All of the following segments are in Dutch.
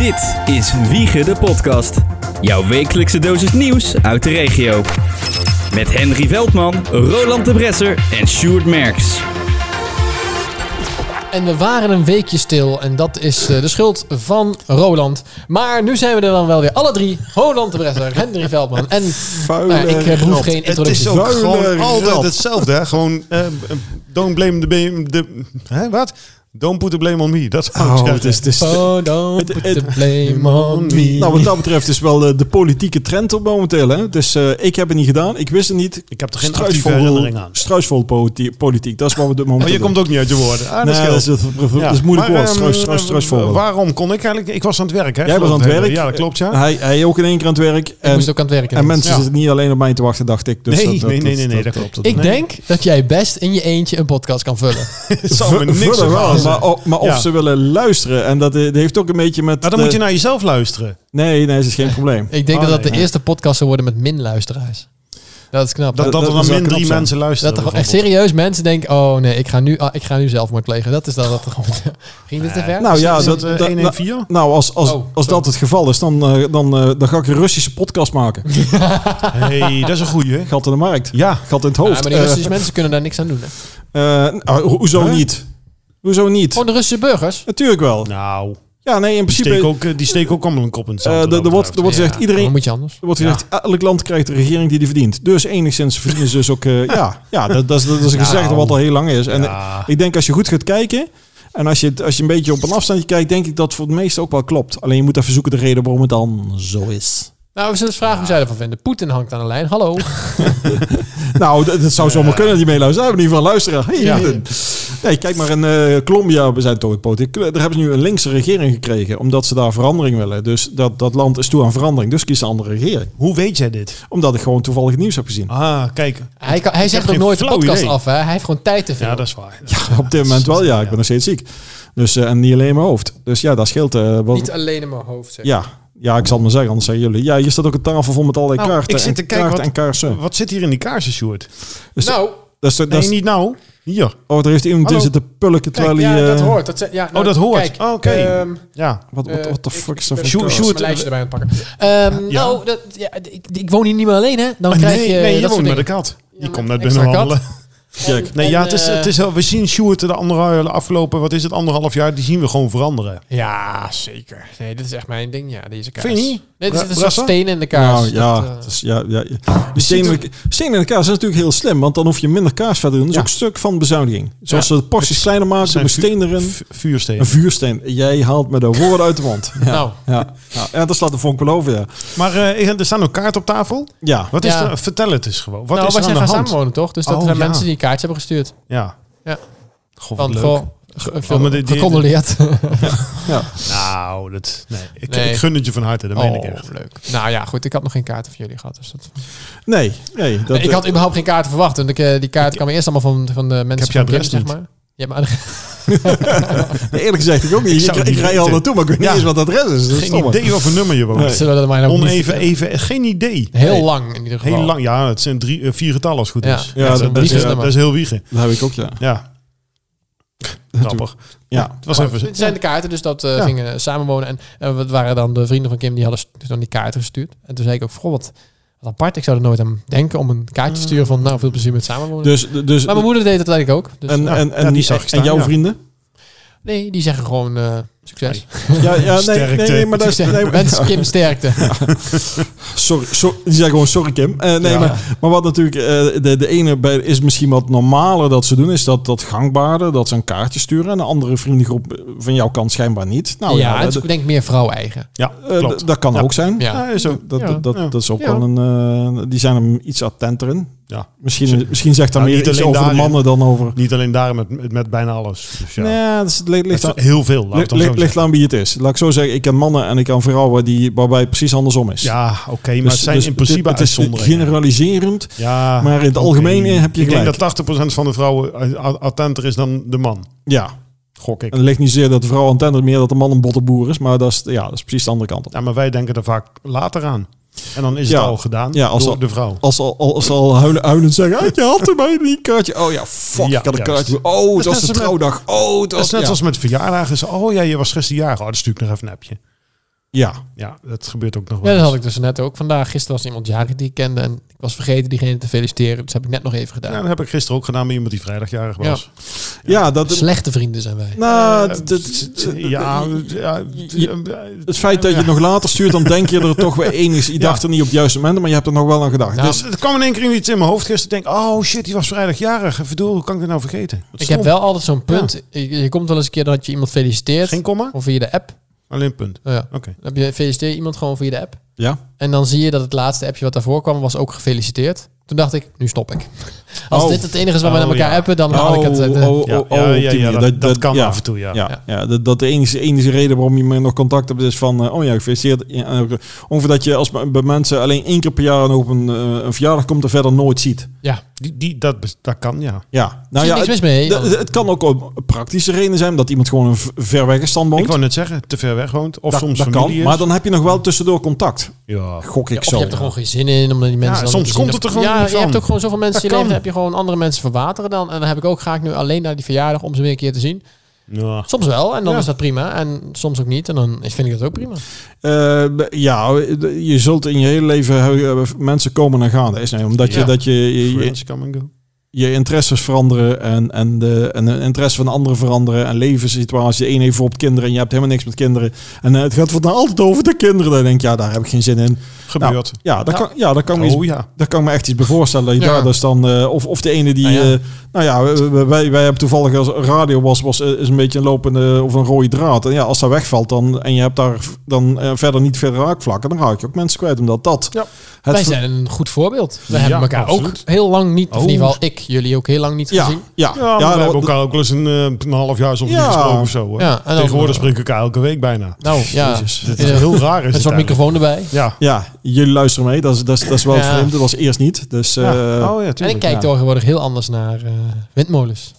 Dit is Wiegen de Podcast. Jouw wekelijkse dosis nieuws uit de regio. Met Henry Veldman, Roland de Bresser en Sjoerd Merks. En we waren een weekje stil en dat is eh, de schuld van Roland. Maar nu zijn we er dan wel weer alle drie. Roland de Bresser, Henry Veldman en Vuile nou ja, ik eh, behoef rat. geen Het is introductie. ook Vuile gewoon altijd hetzelfde, hè? Gewoon, eh, don't blame the. De, hè, wat? Don't put the blame on me. Dat zou ik Oh, zeggen. het is, het is, Oh, don't put the blame on me. nou, wat dat betreft is wel de politieke trend op momenteel. Hè? Dus eh, ik heb het niet gedaan. Ik wist het niet. Ik heb er geen Struisvol- actieve herinnering aan. Struisvol politi- politiek. Dat is wat we op dit moment Maar je doen. komt ook niet uit je woorden. Ah, dat Nee, dat is, dat Ja. is moeilijk Maar, woord. ehm, Struis, struis, eh, struisvol. Waarom kon ik eigenlijk... Ik was aan het werk, hè? Jij was aan het werk. Ja, dat klopt, ja. Hij, hij ook in één keer aan het werk. ik En, moest ook aan het werken. en mensen Ja. zitten niet alleen op mij te wachten, dacht ik. Dus nee, dat- dat- nee, nee, nee, nee, dat- dat klopt. ik denk dat jij best in je eentje een podcast kan vullen. Het zal me niks. Maar, o- maar of Ja. ze willen luisteren. En dat, eh, dat heeft ook een beetje met... Maar dan de- moet je naar jezelf luisteren. Nee, nee, dat is geen probleem. Ik denk Oh, dat dat nee. de eerste podcast zou worden met min luisteraars. Dat is knap. Dat, Dat- dat, dat er dan min drie zijn. mensen luisteren. Dat er gewoon echt serieus mensen denken: oh nee, ik ga nu, ah, ik ga nu zelfmoord plegen. Dat is dan wat er gewoon. Ging dit te ver? Nou ja, dat, dat, eh, dat- 114? nou, als, als, Oh, als dat het geval is, dan, eh, dan, eh, dan ga ik een Russische podcast maken. hey, dat is een goeie. Gat in de markt. Ja. Gat in het Ja, hoofd. maar die Eh, Russische mensen kunnen daar niks aan doen. Hè? eh, nou, ho- hoezo Huh? niet? Hoezo niet? Gewoon de Russische burgers. Natuurlijk wel. Nou, Ja, nee, in die principe... steken ook, eh, die steken ook allemaal een kop in het zand. eh, wat er- er wordt, er wordt gezegd, Ja, iedereen... Dan moet je anders. Er wordt gezegd, elk land krijgt de regering die die verdient. Dus enigszins verdienen ze dus ook... eh, ja, ja dat, dat, is, dat is een Nou. gezegde wat al heel lang is. En Ja. ik denk als je goed gaat kijken... En als je, het- als je een beetje op een afstandje kijkt, denk ik dat voor het meeste ook wel klopt. Alleen je moet even zoeken de reden waarom het dan zo is. Nou, we zullen eens vragen hoe zij ervan vinden. Poetin hangt aan de lijn. Hallo. Nou, dat, dat zou zomaar kunnen die meeluisteren. We hebben in ieder geval. Hey, Ja. Ruben. Nee, kijk maar in eh, Colombia, we zijn toch het politiek. Daar hebben ze nu een linkse regering gekregen, omdat ze daar verandering willen. Dus dat, dat land is toe aan verandering. Dus kies een andere regering. Hoe weet jij dit? Omdat ik gewoon toevallig het nieuws heb gezien. Ah, kijk. Hij, kan, hij zegt geen nooit de podcast idee. af. Hè? Hij heeft gewoon tijd te veel. Ja, dat is waar. Op dit moment wel, ja. Ik ben nog steeds ziek. Dus, eh, en niet alleen in mijn hoofd. Dus ja, dat scheelt. eh, wat, Niet alleen in mijn hoofd. Zeg. ja. Ja, ik zal het maar zeggen, anders zeggen jullie. Ja, hier staat ook een tafel vol met allerlei Nou, kaarten. ik zit te en, kijken wat- en kaarsen. Wat zit hier in die kaarsen, Sjoerd? Dus, Nou, dat is, dat Nee, niet nou. Hier. oh, er heeft iemand in zitten pulken terwijl hij... ja, dat eh, hoort. Dat, ja, nou, dat hoort. Kijk, Oh, oké. ehm, Ja. Wat wat- Eh, what fuck is ben voor Sjoerd- lijstje erbij aan het pakken. Ehm, Ja. Nou, dat, ja, ik, ik woon hier niet meer alleen, hè? Dan Ah, krijg nee, je nee, je woont met een dingen. kat. Die komt extra binnen kat. Check. Nee, En, ja, het is, eh, het is, wel- we zien Sjoerd de andere, de afgelopen, wat is het, anderhalf jaar, die zien we gewoon veranderen. Ja, zeker. Nee, dit is echt mijn ding. Ja, deze kaars. Vind je niet? Nee, dit is, een Brassa? steen in de kaars. Nou ja, Dat, eh, het is, ja, ja, stenen, er- stenen in de kaas is natuurlijk heel slim, want dan hoef je minder kaas verder in. Dat is Ja. ook een stuk van bezuiniging. Zoals Ja. ze de porties kleiner maken, doen we steen erin. Vuursteen. Een vuursteen. Jij haalt me de woorden uit de mond. Ja. Nou. Ja. Ja. ja, dat slaat de vonk wel over, ja. Maar eh, er staan ook kaarten op tafel. Ja. Wat is Ja. er? Vertel het eens gewoon. Wat nou, is er aan zijn de gaan hand? samenwonen, toch? Dus dat Oh, zijn ja. mensen die kaartjes hebben gestuurd. Ja. Ja. Goh, wat Van, leuk. goh, gecondoleerd. ja. Nou, dat, nee. Ik, Nee. ik gun het je van harte, dat meen ik Oh, echt. leuk. Nou ja, goed. Ik had nog geen kaarten voor jullie gehad. Dus dat... Nee, nee. Dat, Nee, ik had überhaupt geen kaarten verwacht. Want ik, eh, die kaarten kwamen eerst allemaal van, van de mensen heb je van adres Kim, zeg maar. Ja, maar Nee, eerlijk gezegd, ik ook niet. Ik Ik, ik, rij al weten. naartoe, maar ik weet Ja. niet eens wat het adres is. Dat is Geen idee wat voor nummer je woont. Nee. Oneven, even, geen idee. Heel Nee. lang in ieder geval. Heel lang, ja, het zijn drie, eh, vier getallen als het goed Ja. is. Ja, dat, dat- dat, is, dat heel wiegen. Dat heb ik ook, ja. Ja. Grappig. Ja. Het was Maar even... Zijn de kaarten, dus dat eh, Ja. gingen samenwonen. En eh, wat waren dan de vrienden van Kim, die hadden st- dan die kaarten gestuurd. En toen zei ik ook, goh, wat, wat apart. Ik zou er nooit aan denken om een kaartje te sturen van, nou, veel plezier met samenwonen. Dus, dus, maar mijn moeder deed het eigenlijk ook. Dus, en, nou, en, en, ja, die zag ik en jouw ja. vrienden? Nee, die zeggen gewoon eh, succes. Ja, ja nee, nee, nee, maar dat is... Succes. Nee, maar- Wens Kim sterkte. Sorry, sorry, die zeggen gewoon sorry Kim. Eh, nee, Ja. maar, maar wat natuurlijk, eh, de, de ene bij, is misschien wat normaler dat ze doen, is dat, dat gangbaarder, dat ze een kaartje sturen. En de andere vriendengroep van jouw kant schijnbaar niet. Nou ja, ja, het is denk ik meer vrouw-eigen. Ja, eh, klopt. d- dat kan Ja. ook zijn. Ja. Ja, is ook. Dat, Ja. dat, dat, Ja. dat is ook Ja. wel een. die zijn hem iets attenter in. Ja. Misschien, misschien zegt dat Nou, meer iets over daarin. mannen dan over. Niet alleen daar, met, met, bijna alles. Dus ja. Nee, dat is, het ligt, ligt, aan, heel veel, laat ligt, ligt, aan wie het is. Laat ik zo zeggen, ik ken mannen en ik ken vrouwen die, waarbij het precies andersom is. Ja, oké, maar Dus- het zijn dus in principe het, het is generaliserend. Ja, maar in het algemeen heb je Ik denk dat 80% van de vrouwen a- attenter is dan de man. Ja, Gok ik. En het ligt niet zozeer dat de vrouw antenne meer dat de man een bottenboer is, maar dat is, ja, dat is precies de andere kant op. Ja, maar wij denken er vaak later aan. En dan is Ja. het al gedaan Ja, als door al- de vrouw. Als ze al, als al huilen, huilend zeggen, "Ah, je had er mij niet kaartje. Oh ja, fuck, Ja, ik had een kaartje. Oh, het Dat was is de trouwdag. Oh, het Dat is net ja. als met verjaardagen. Is, Oh ja, je was gisteren jarig. Oh, dat stuur ik nog even een appje. Ja, Ja, dat gebeurt ook nog wel Ja, dat had ik dus net ook vandaag. Gisteren was iemand jarig die ik kende en was vergeten diegene te feliciteren. Dus heb ik net nog even gedaan. Ja, dat heb ik gisteren ook gedaan bij iemand die vrijdagjarig was. ja dat, Slechte vrienden zijn wij. nou, ja, ja, het feit dat je het nog later stuurt, dan denk je er toch weer enigszins. Je dacht er niet op het juiste moment, maar je hebt er nog wel aan gedacht. Nou, dus, het kwam in één keer iets in mijn hoofd gisteren. Ik denk, oh shit, die was vrijdagjarig. Verdoel, hoe kan ik dat nou vergeten? Wat Ik stom. heb wel altijd zo'n punt. Je, je komt wel eens een keer dat je iemand feliciteert. Geen komma? Of via de app. Alleen punt. Ja. Oké. Dan heb je feliciteer je iemand gewoon via de app. Ja. En dan zie je dat het laatste appje wat daarvoor kwam was ook gefeliciteerd. Toen dacht ik, nu stop ik. Als Oh. dit het enige is waar we Oh, naar elkaar ja. appen, dan haal ik het. oh, Ja, oh, oh, dat, dat kan ja. af en toe, ja. Ja, Ja. ja. dat, dat de enige, enige reden waarom je me nog contact hebt is van, eh, oh ja, gefeliciteerd. Eh, ongeveer dat je als bij mensen alleen één keer per jaar op een, eh, een verjaardag komt en verder nooit ziet. ja, Die, die, dat, dat kan, ja. Ja, nou ja, niks het, mis mee. het kan ook een praktische reden zijn dat iemand gewoon een ver weg stand Ik woont. wou net zeggen, te ver weg woont. Of dat, soms dat familie kan, is. maar dan heb je nog wel tussendoor contact. Ja. Gok ik of zo. je hebt er gewoon geen zin in, omdat die mensen Ja, dan soms komt zien het er gewoon Ja, niet je hebt ook gewoon zoveel mensen in je leven, heb je gewoon andere mensen verwateren dan. En dan heb ik ook, ga ik nu alleen naar die verjaardag om ze weer een keer te zien. Ja. Soms wel, en dan Ja. is dat prima. En soms ook niet, en dan vind ik dat ook prima. Eh, ja, je zult in je hele leven eh, mensen komen en gaan. Dat is, nee, omdat je, Ja. dat je, je, je, Je interesses veranderen en, en, de, en de interesse van de anderen veranderen en levenssituatie. De een heeft bijvoorbeeld kinderen en je hebt helemaal niks met kinderen. En eh, het gaat van altijd over de kinderen. Dan denk ik, ja, daar heb ik geen zin in. Gebeurt. Ja, daar Ja. kan, ja, daar kan me iets oh ja. daar kan ik me echt iets bij voorstellen. Dat je Ja. daar dus dan, eh, of, of de ene die, Nou ja. eh, nou ja, wij, wij, hebben toevallig als radio was, was is een beetje een lopende of een rode draad. En ja, als dat wegvalt dan en je hebt daar dan verder niet verder raakvlakken, dan raak je ook mensen kwijt. Omdat dat Ja. het Wij zijn een goed voorbeeld. We Ja, hebben elkaar ook heel lang niet, of in Oh. ieder geval ik, jullie ook heel lang niet ja, gezien. ja, Ja, we hebben elkaar ook wel eens een, eh, een half jaar soms Ja. niet gesproken of zo. Hoor. Ja, en Tegenwoordig spreken we elkaar elke week bijna. Nou, ja. Jezus. Dat Ja. is heel raar. Is Met zo'n microfoon erbij. Ja. Ja, jullie luisteren mee. Dat is, dat is, dat is wel Ja. vreemd. Dat was eerst niet. Dus ja. eh, oh ja, En tuurlijk. ik kijk ja. tegenwoordig heel anders naar eh, windmolens.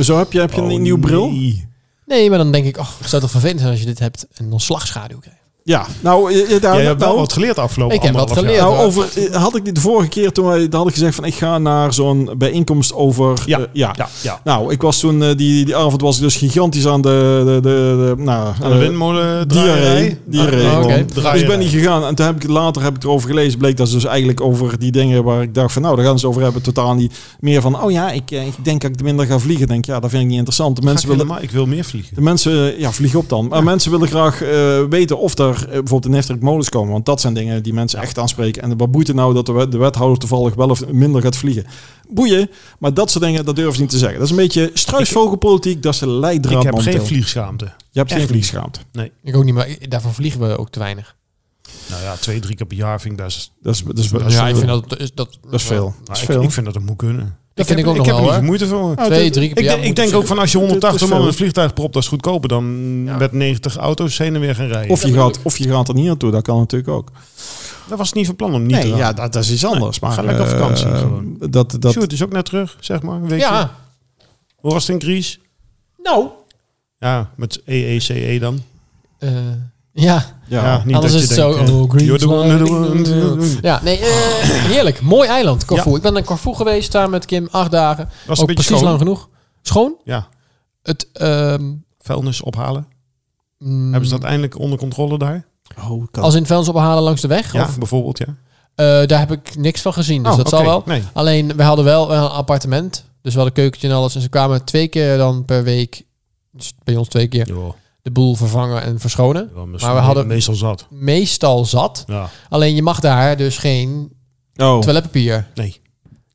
zo heb je, heb je Oh, een nieuw bril? nee. Nee, maar dan denk ik, oh, het zou toch vervelend zijn als je dit hebt en dan slagschaduw krijgt. Ja, nou, eh, eh, daar, Jij hebt wel nou, wat geleerd afgelopen Ik heb wat anderhalf geleerd. jaar. Nou, over, eh, had ik de vorige keer toen wij had ik gezegd van ik ga naar zo'n bijeenkomst over. Ja. ja. Ja, ja. Nou, ik was toen die, die avond was ik dus gigantisch aan de, de, de, de nou, Aan de windmolen diarree. draaierij. diarree Ah, gewoon. oké. Dus ik ben niet gegaan en toen heb ik later heb ik erover gelezen. Bleek dat ze dus eigenlijk over die dingen waar ik dacht van nou, daar gaan ze over hebben. Totaal niet meer van oh ja, ik, ik denk dat ik minder ga vliegen. Denk ja, dat vind ik niet interessant. De mensen willen. Maar ik wil meer vliegen. De mensen, ja, vlieg op dan. Maar mensen willen graag eh, weten of er eh, bijvoorbeeld in Efteling molens komen. Want dat zijn dingen die mensen echt aanspreken. En wat boeit het nou dat de, wet- de wethouder toevallig wel of minder gaat vliegen? Boeien. Maar dat soort dingen, dat durven ze niet te zeggen. Dat is een beetje struisvogelpolitiek. Dat is de leidraad Ik heb momenteel. geen vliegschaamte. Je hebt geen vliegschaamte. Ik ook niet, maar daarvoor vliegen we ook te weinig. Nou ja, twee, drie keer per jaar vind ik dat is... Dat is, dat is, Dat is ja, ik vind dat, dat, is- dat, dat is veel. Dat Nou, ik, veel. ik vind dat het moet kunnen. Dat vind heb, ik ook nog heb wel, er moeite voor. Nou, Twee, drie keer Ik, jaar denk- ik moet denk ook van als je Het is 180 man in een vliegtuig propt, dat is goedkoper dan Ja. met 90 auto's heen en weer gaan rijden. Of je, gaat, of je gaat er niet naartoe. Dat kan natuurlijk ook. dat was niet van plan om niet te Nee, gaan. ja, dat, dat is iets anders. maar ga lekker op eh, vakantie gewoon. Dat, dat, Sjoerd is ook net terug, zeg maar. Weekje. Ja, Hoe was het in Gries? nou. Ja, met EECE dan. eh, ja, ja. Ja, niet anders dat is je het zo. denkt, eh, oh, Green you're the one, Slide. you're the one. Ja, nee, eh, heerlijk. Mooi eiland, Corfu. Ik ben in Corfu geweest daar met Kim, acht dagen. Was het ook een beetje precies schoon? lang genoeg. Schoon? Ja, Het, ehm, vuilnis ophalen. mm, Hebben ze dat eindelijk onder controle daar? Oh, kan. Als in vuilnis ophalen langs de weg? Ja, Of, bijvoorbeeld, ja. eh, daar heb ik niks van gezien, dus Oh, dat zal wel. Nee. Alleen, we hadden wel een appartement. Dus we hadden keukentje en alles. En ze kwamen twee keer dan per week, dus bij ons twee keer, Ja, de boel vervangen en verschonen. maar we hadden- meestal zat. Meestal zat. Ja. Alleen je mag daar dus geen oh, toiletpapier Nee.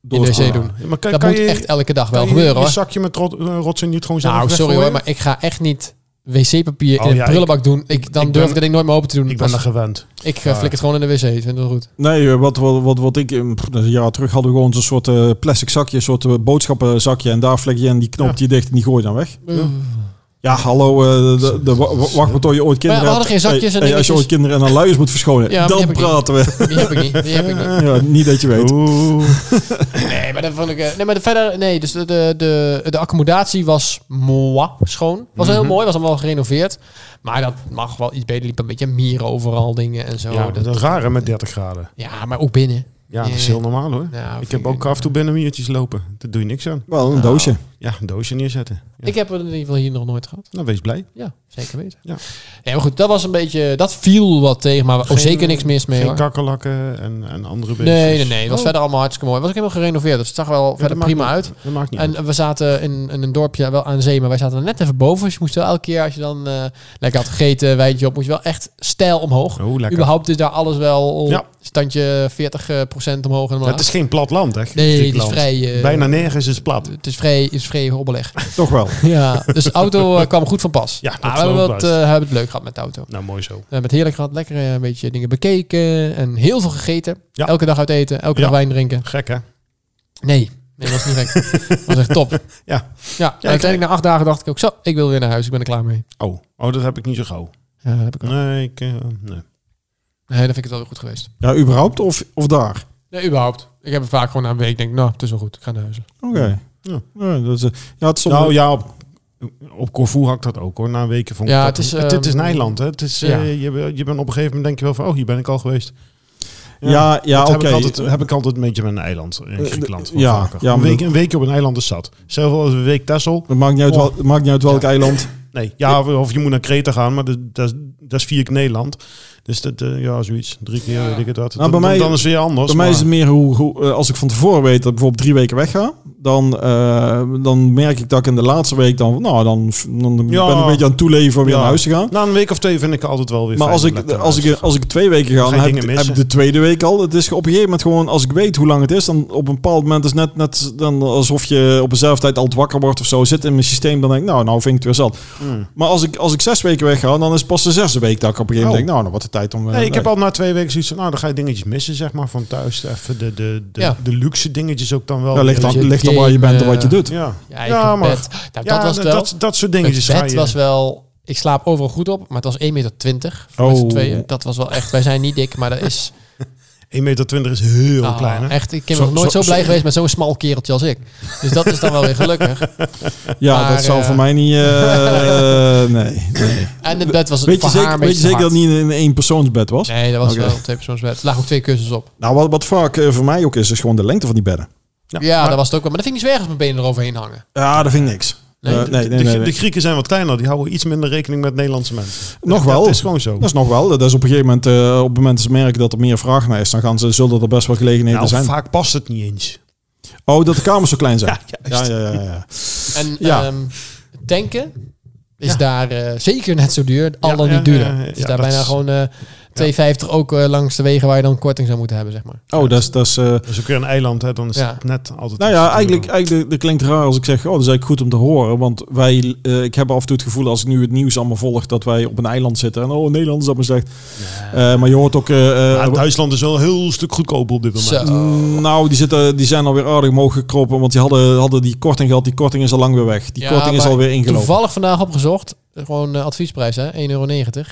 in de wc doen. Ja, maar kan, Dat kan moet je, echt elke dag wel je gebeuren je hoor. zakje met rot, eh, rotsen niet gewoon zelf Nou, sorry hoor, maar ik ga echt niet wc-papier Oh, in ja, prullenbak doen. Ik, dan ik durf ben- ik dat ding nooit meer open te doen. Ik ben er gewend. ik eh, Ja. flik het gewoon in de wc. Ik vind het goed. Nee, eh, wat, wat, wat, wat ik... Een jaar terug hadden we gewoon zo'n soort eh, plastic zakje, een soort eh, boodschappenzakje. En daar vlek je en die knoopt je dicht en die gooi je dan weg. Ja, hallo, eh, de, de, wa- wa- wacht maar tot je ooit kinderen we hadden hebt. geen zakjes en Hey, hey, Als je ooit kinderen en dan luiers moet verschonen, Ja, dan niet. praten we. Die heb ik niet. Die heb ik niet. Ja, niet dat je weet. Oeh. Nee, maar dat vond ik. eh, Nee, maar de, verder. Nee, dus de, de, de, de accommodatie was moi schoon. Was heel mooi, was allemaal gerenoveerd. Maar dat mag wel iets beter. Liep een beetje mieren overal, dingen en zo. Ja, dat, dat is raar hè, met 30 graden. ja, maar ook binnen. Ja, dat is heel normaal hoor. Ik heb ook af en toe binnenmiertjes lopen. Daar doe je niks aan. Wel een Nou, doosje. Ja, een doosje neerzetten. Ja. Ik heb het in ieder geval hier nog nooit gehad. Nou, wees blij. Ja, zeker weten. Ja. Nee, maar goed, dat was een beetje... Dat viel wat tegen, maar ook Geen- zeker niks mis mee, Geen hoor. kakkerlakken en, en andere beestjes. Nee, nee, nee. Het was Oh. verder allemaal hartstikke mooi. Het was ook helemaal gerenoveerd, dus het zag wel Ja, verder prima niet- uit. Dat maakt niet uit. En we zaten in, in een dorpje wel aan zee, maar wij zaten er net even boven. Dus je moest wel elke keer, als je dan eh, lekker had gegeten, wijntje op, moest je wel echt stijl omhoog. Oh, lekker. Überhaupt is daar alles wel Ja. standje 40 eh, procent omhoog en omlaag. Het is geen plat land, hè? nee, het is vrij... eh, Bijna nergens is het plat. Het is vrij, is vrij hobbelig. Toch wel. ja, dus de auto eh, kwam goed van pas. Ja, dat Maar we hebben, wat, best. hebben het leuk gehad met de auto. We Nou, mooi zo. hebben het heerlijk gehad. Lekker eh, een beetje dingen bekeken. En heel veel gegeten. Ja. Elke dag uit eten. Elke Ja. dag wijn drinken. Gek, hè? Nee, nee, dat was niet gek. dat was echt top. Ja. Ja, en uiteindelijk na acht dagen dacht ik ook zo, ik wil weer naar huis. Ik ben er klaar mee. Oh, oh dat heb ik niet zo gauw. Ja, dat heb ik ook. Nee, ik... nee. Nee, dan vind ik het wel goed geweest. Ja, überhaupt of, of daar? Nee, überhaupt. Ik heb het vaak gewoon een week denk, nou, het is wel goed. Ik ga naar huis. Oké. Ja. Ja, dat is, eh, ja, het Nou ja, op, op Corfu had ik dat ook hoor. Na een weken vond ik Ja, dat- het is, het, het is een ehm, eiland. Hè? Het is, eh, ja. je, bent- je bent op een gegeven moment denk je wel van, oh, hier ben ik al geweest. Ja, ja, dat heb, oké. ik altijd, heb ik altijd een beetje met een eiland in Eh, Griekenland. ja, Ja, vaker. ja, een, week, dat- een weekje op een eiland is zat. Zelfs als een week Texel. Het maakt niet uit, Oh. wel, maakt niet uit welk eiland. Nee, ja, of, of je moet naar Kreta gaan, maar dat, dat, is- dat is vier keer Nederland. Dus dat, eh, ja, zoiets. Drie keer, weet ik het wat. Nou, Dan- bij mij- dan is het weer anders. Bij mij is het meer hoe, hoe als ik van tevoren weet dat ik bijvoorbeeld drie weken wegga, dan, eh, dan merk ik dat ik in de laatste week dan, nou, dan, dan Ja. ben ik een beetje aan het toeleven om weer Ja. naar huis te gaan. Na een week of twee vind ik het altijd wel weer Maar fijn als ik, als, ik, als ik twee weken ga, Ga dan heb, heb de tweede week al. Het is op een gegeven moment gewoon, als ik weet hoe lang het is, dan op een bepaald moment is net, net dan alsof je op dezelfde tijd al wakker wordt of zo. Zit in mijn systeem, dan denk ik, nou, nou vind ik het weer zat. Hmm. Maar als ik, als ik zes weken wegga, dan is het pas de zesde week dat ik op een gegeven moment Oh. denk, nou, wordt het tijd om... eh, Nee, ik heb weg. al na twee weken zoiets van, nou, dan ga je dingetjes missen, zeg maar, van thuis. Even de, de, de, Ja. de luxe dingetjes ook dan wel. Ja, ligt, weer. dan, je ligt dan waar je bent en wat je game, doet. Ja, Ja, maar bed. Nou, ja, dat was dat, wel... dat, dat soort dingetjes het bed was wel... Ik slaap overal goed op, maar het was 1,20 meter voor Oh. tweeën. Dat was wel echt... Wij zijn niet dik, maar dat is... 1,20 meter is heel Ah, klein, hè? Echt, ik ben Zo- nog nooit zo- zo, blij zo- geweest met zo'n smal kereltje als ik. Dus dat is dan wel weer gelukkig. Ja, Maar, dat zou eh, voor mij niet... eh, nee, nee. En het bed was Weet je zeker, weet je zeker dat het niet een één persoonsbed was? Nee, dat was wel een twee persoonsbed. Er lagen ook twee kussens op. Nou, wat, wat vaak eh, voor mij ook is, is gewoon de lengte van die bedden. Ja, maar dat was het ook wel. Maar dat vind ik niet zo erg als mijn benen eroverheen hangen. Ja, dat vind ik niks. Nee, Eh, de- nee, nee, de, nee, de. Grieken zijn wat kleiner, die houden iets minder rekening met Nederlandse mensen. Nog Dat- wel. Dat is gewoon zo. Dat is nog wel. Dat is op een gegeven moment, eh, op het moment dat ze merken dat er meer vraag naar is, dan gaan ze, zullen er best wel gelegenheden Nou, zijn. vaak past het niet eens. Oh, dat de kamers zo klein zijn. Ja, Ja, juist. ja, ja. ja. En Ja. ehm, tanken is Ja. daar eh, zeker net zo duur. Al dan ja, niet duurder. ja, ja, Het is ja, daar bijna is- gewoon eh 2,50 ook eh, langs de wegen waar je dan korting zou moeten hebben, zeg maar. Oh, dat is... Dat is eh, Dat is ook weer een eiland, hè? Dan is Ja. het net altijd... nou ja, eigenlijk, eigenlijk dat klinkt raar als ik zeg, oh, dat is eigenlijk goed om te horen. Want wij, eh, ik heb af en toe het gevoel als ik nu het nieuws allemaal volg, dat wij op een eiland zitten. En oh, Nederland is dat maar slecht. Eh, maar je hoort ook... eh, eh, Duitsland is wel een heel stuk goedkoper op dit moment. Zo. Mm, Nou, die, zitten, die zijn alweer aardig omhoog gekropen, want die hadden, hadden die korting gehad. Die korting is al lang weer weg. Die Ja, korting is alweer ingelopen. Toevallig vandaag opgezocht. Gewoon eh, adviesprijs, hè? 1,90 euro.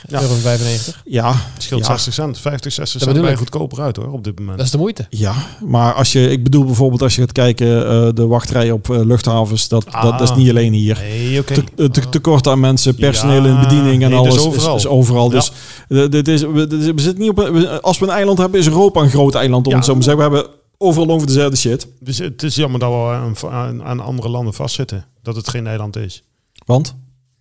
Ja. euro 95. Ja, Het scheelt ja. 60 cent, 50, 60 Dat cent ben je goedkoper uit hoor, op dit moment. Dat is de moeite. ja, maar als je, ik bedoel bijvoorbeeld als je gaat kijken, eh, de wachtrij op eh, luchthavens, dat, dat, dat is Ah. niet alleen hier. Nee, oké. Te, te- tekort aan mensen, personeel in bediening en nee, is alles is overal. is overal. Ja. Dus dit is, we, dit is- we zitten niet op een, als we een eiland hebben, is Europa een groot eiland. Om Ja. het zo maar te zeggen. We hebben overal over dezelfde shit. Dus het is jammer dat we aan, aan, aan andere landen vastzitten. Dat het geen eiland is. Want?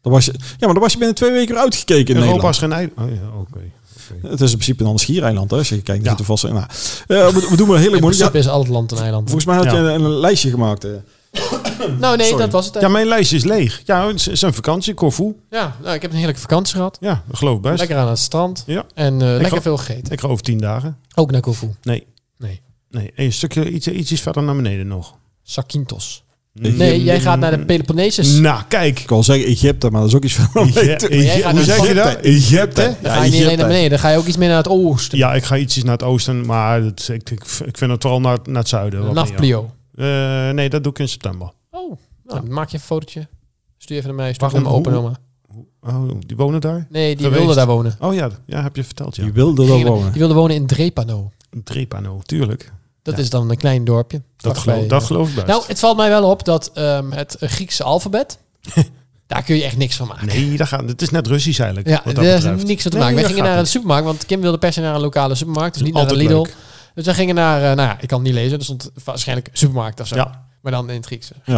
Dan was je, ja, maar dan was je binnen twee weken weer uitgekeken in Europa Nederland. is geen eiland. Oh ja, oké. Het is in principe een schiereiland, hè, als je kijkt. Ja. Vast, nou, eh, we, we doen maar heel In moeilijk. Ja, principe is al het land een eiland. volgens mij had je een, een lijstje gemaakt. eh. Nou nee, Sorry. dat was het. Ja, mijn lijstje is leeg. Ja, het is een vakantie, Corfu. Ja, nou, ik heb een heerlijke vakantie gehad. Ja, dat geloof ik best. Lekker aan het strand. Ja. En eh, lekker ga- veel gegeten. Ik ga over tien dagen. Ook naar Corfu. Nee. Nee. Nee, een stukje iets, ietsjes verder naar beneden nog. Zakynthos. Nee, jij gaat naar de Peloponnesus. Nou, kijk. Ik wil zeggen Egypte, maar dat is ook iets van... Jij gaat Hoe naar zeg je dat? Egypte? Dan Ja, ga je niet alleen Egypte. naar beneden, dan ga je ook iets meer naar het oosten. Ja, ik ga ietsjes naar het oosten, maar het, ik, ik, ik vind het vooral naar, naar het zuiden. Nafplio. Eh, nee, dat doe ik in september. Oh, nou, maak je een fotootje. Stuur even naar mij. Stuur mijn open oma. Oh, die wonen daar? Nee, die Geweest. wilde daar wonen. Oh ja, ja heb je verteld, ja. Je wilde Die, wonen. die wilde wonen in Drepano. Drepano, tuurlijk. Dat Ja. is dan een klein dorpje. Dat eh, geloof ik best. Nou, het valt mij wel op dat ehm, het Griekse alfabet, daar kun je echt niks van maken. nee, dat gaat, het is net Russisch eigenlijk. Ja, wat er dat is betreft. niks van te Nee, maken. Wij dat gingen naar een supermarkt, want Kim wilde per se naar een lokale supermarkt, dus niet naar Altijd Lidl. leuk. Dus we gingen naar, eh, nou ja, ik kan het niet lezen, er stond waarschijnlijk supermarkt of zo. Ja. Maar dan in het Grieks. Ja.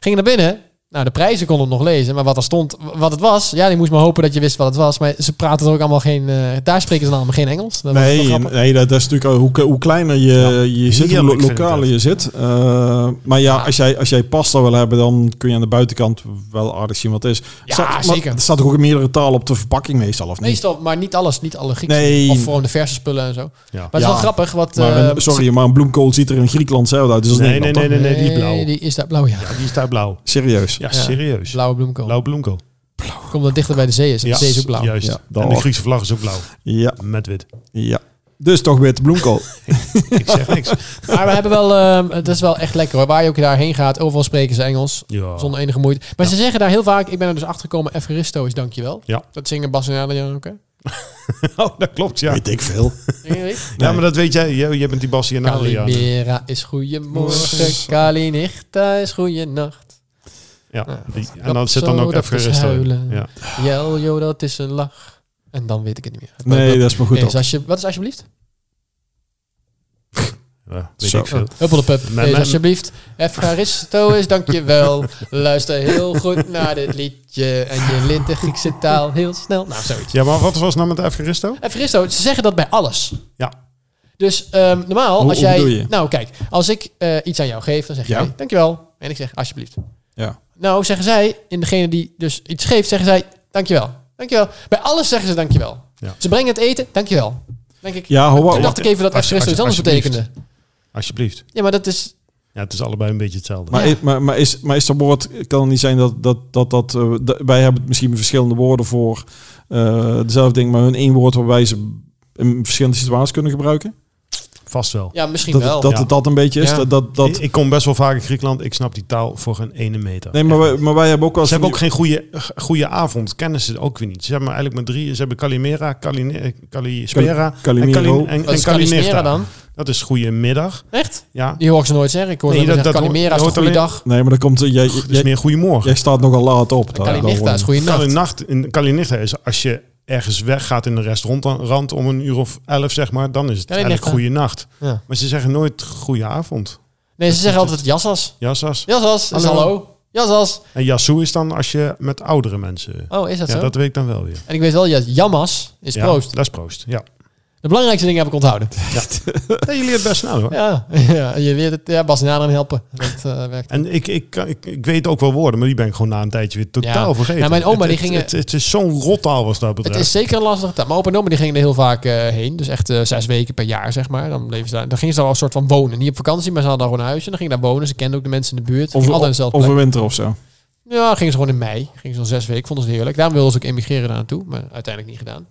Gingen naar binnen. Nou, de prijzen konden we nog lezen. Maar wat er stond, wat het was... Ja, die moest maar hopen dat je wist wat het was. Maar ze praten er ook allemaal geen... eh, daar spreken ze dan allemaal geen Engels. Dat Nee, nee, dat, dat is natuurlijk hoe, hoe kleiner je, je zit, hoe lo- lokaler je zit. Eh, maar ja, Ja. Als, jij, als jij pasta wil hebben, dan kun je aan de buitenkant wel aardig zien wat het is. Ja, Staat- maar zeker. Er staat toch ook in meerdere talen op de verpakking meestal, of niet? Meestal, maar niet alles. Niet alle Griekse. Nee. Of gewoon de verse spullen en zo. Maar Ja. het is Ja. wel grappig. Wat, Maar eh, een- sorry, maar een bloemkool ziet er in Griekenland zelf uit. Dus Nee, nee, nee, nee, nee, die is blauw. Die is daar blauw, ja. Ja, die is daar blauw. Serieus. Ja, Ja. serieus. Blauwe bloemkool. Blauw bloemkool. Komt dat dichter bij de zee is. En Ja, de zee is ook blauw. Juist. Ja, en de Griekse vlag is ook blauw. Ja, Met wit. ja. Dus toch weer de bloemkool. Ik zeg niks. Maar we hebben wel, ehm, het is wel echt lekker hoor. Waar je ook daarheen gaat, overal spreken ze Engels. Ja. Zonder enige moeite. Maar ze zeggen daar heel vaak, ik ben er dus achter gekomen, Evaristo is dankjewel. Ja. Dat zingen Bas en Adriaan ook hè? Oh, dat klopt, ja. Weet ik veel. Ja, maar dat weet jij. Jij, jij bent die Bassie en Adriaan. Kalimera is goeiemorgen, Kalinichta is goeienacht. Ja. Die- en dan zit dan ook even rustig. huilen. Ja. Jeljo, dat is een lach. En dan weet ik het niet meer. Nee, dat is maar goed. Als je, wat is alsjeblieft? Ja, weet Zo. ik veel. Huppeldepup. Mijn- Wees mijn- alsjeblieft. Evaristo is dankjewel. Luister heel goed naar dit liedje. En je lint de Griekse taal heel snel. Nou, zoiets. Ja, maar wat was nou met Evgaristo? Evaristo, ze zeggen dat bij alles. Ja. Dus ehm, normaal, Hoe- als jij... je? Nou, kijk. Als ik eh, iets aan jou geef, dan zeg Ja. jij dankjewel. En ik zeg alsjeblieft. Ja. Nou, zeggen zij, in degene die dus iets geeft, zeggen zij dankjewel. Dankjewel. Bij alles zeggen ze dankjewel. Ja. Ze brengen het eten, dankjewel. Denk ik. Ja, ho, ho, Toen dacht ik even dat Als- Evaristo iets anders alsjeblieft. betekende. Alsjeblieft. Ja, maar dat is... Ja, het is allebei een beetje hetzelfde. Maar, Ja. maar, maar, is, maar is dat woord, kan het niet zijn dat, dat, dat, dat eh, d- wij hebben misschien verschillende woorden voor eh, dezelfde ding, maar hun één woord waarbij ze in verschillende situaties kunnen gebruiken? Vast wel. Ja, misschien Dat, wel. dat ja. het dat een beetje is? Ja. Dat, dat, dat, Ik, kom best wel vaak in Griekenland. Ik snap die taal voor geen ene meter. nee, maar wij, maar wij hebben ook wel Ze hebben ook geen goede, goede avond. Kennen ze ook weer niet. Ze hebben eigenlijk maar drie. Ze hebben Calimera, Caline, Calispera Calimero. en, Calin, en, en. Calimera dan? Dat is goede middag. Echt? Ja. Die hoor ik ze nooit zeggen. Ik hoor Nee, ze dat- zeggen, dat Calimera is een goede dag. Nee, maar dan komt jij, Dat is meer goedemorgen. jij staat nogal laat op. Daar- is goede nacht. Kalinechta is als je ergens weggaat in een restaurant om een uur of elf, zeg maar, dan is het eigenlijk goede nacht. Ja. Maar ze zeggen nooit goede avond. Nee, ze zeggen altijd jassas. Jassas. Jassas Hallo. hallo. Jassas. En Yassou is dan als je met oudere mensen... Oh, is dat ja, zo? dat weet ik dan wel weer. En ik weet wel, ja, jammas is Ja, proost. Dat is proost, ja. De belangrijkste dingen heb ik onthouden. ja je leert best snel hoor. Ja, ja je leert het. Ja, Bas en helpen. Dat eh, werkt. En ik, ik, ik, ik weet ook wel woorden, maar die ben ik gewoon na een tijdje weer totaal Ja. vergeten. Ja, mijn oma, Het- die het, gingen- Het, het is zo'n rottaal was dat Het betreft. is zeker een lastige taal. Mijn opa en oma die gingen er heel vaak eh, heen. Dus echt eh, zes weken per jaar, zeg maar. Dan, bleven ze daar, dan gingen ze daar al een soort van wonen. Niet op vakantie, maar ze hadden daar gewoon een huisje. Dan gingen ze daar wonen. Ze kenden ook de mensen in de buurt. Of, of een winter of zo. Ja, gingen ze gewoon in mei. Gingen ze al zes weken. Vonden ze het heerlijk. Daarom wilden ze ook emigreren daar naartoe. Maar uiteindelijk niet gedaan.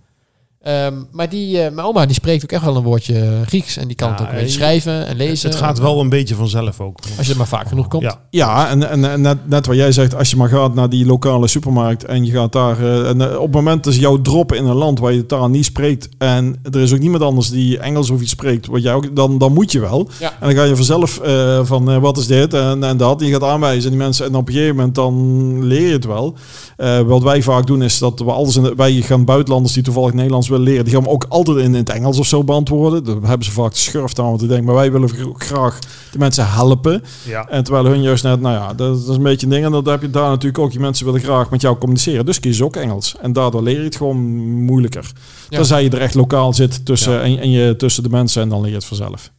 Ehm, maar die, eh, mijn oma die spreekt ook echt wel een woordje Grieks. En die kan Ja, het ook je- schrijven en lezen. het gaat wel een beetje vanzelf ook. Als je er maar vaak genoeg komt. Ja, Ja, en, en, en net, net wat jij zegt, als je maar gaat naar die lokale supermarkt en je gaat daar... eh, en eh, op het moment dat ze jou droppen in een land waar je de taal niet spreekt en er is ook niemand anders die Engels of iets spreekt, wat jij ook, dan, dan moet je wel. Ja. En dan ga je vanzelf eh, van eh, wat is dit en, en dat. En je gaat aanwijzen en die mensen en op een gegeven moment dan leer je het wel. Eh, wat wij vaak doen is dat we alles in de, wij gaan buitenlanders die toevallig Nederlands willen leren, die gaan we ook altijd in, in het Engels of zo beantwoorden. Dan hebben ze vaak de schurft aan om te denken, maar wij willen graag de mensen helpen. ja. En terwijl hun juist net, nou ja, dat, dat is een beetje een ding. En dat heb je daar natuurlijk ook. Die mensen willen graag met jou communiceren. Dus kies ook Engels. En daardoor leer je het gewoon moeilijker. Ja. Tenzij je er echt lokaal zit tussen, Ja. en, en je tussen de mensen en dan leer je het vanzelf.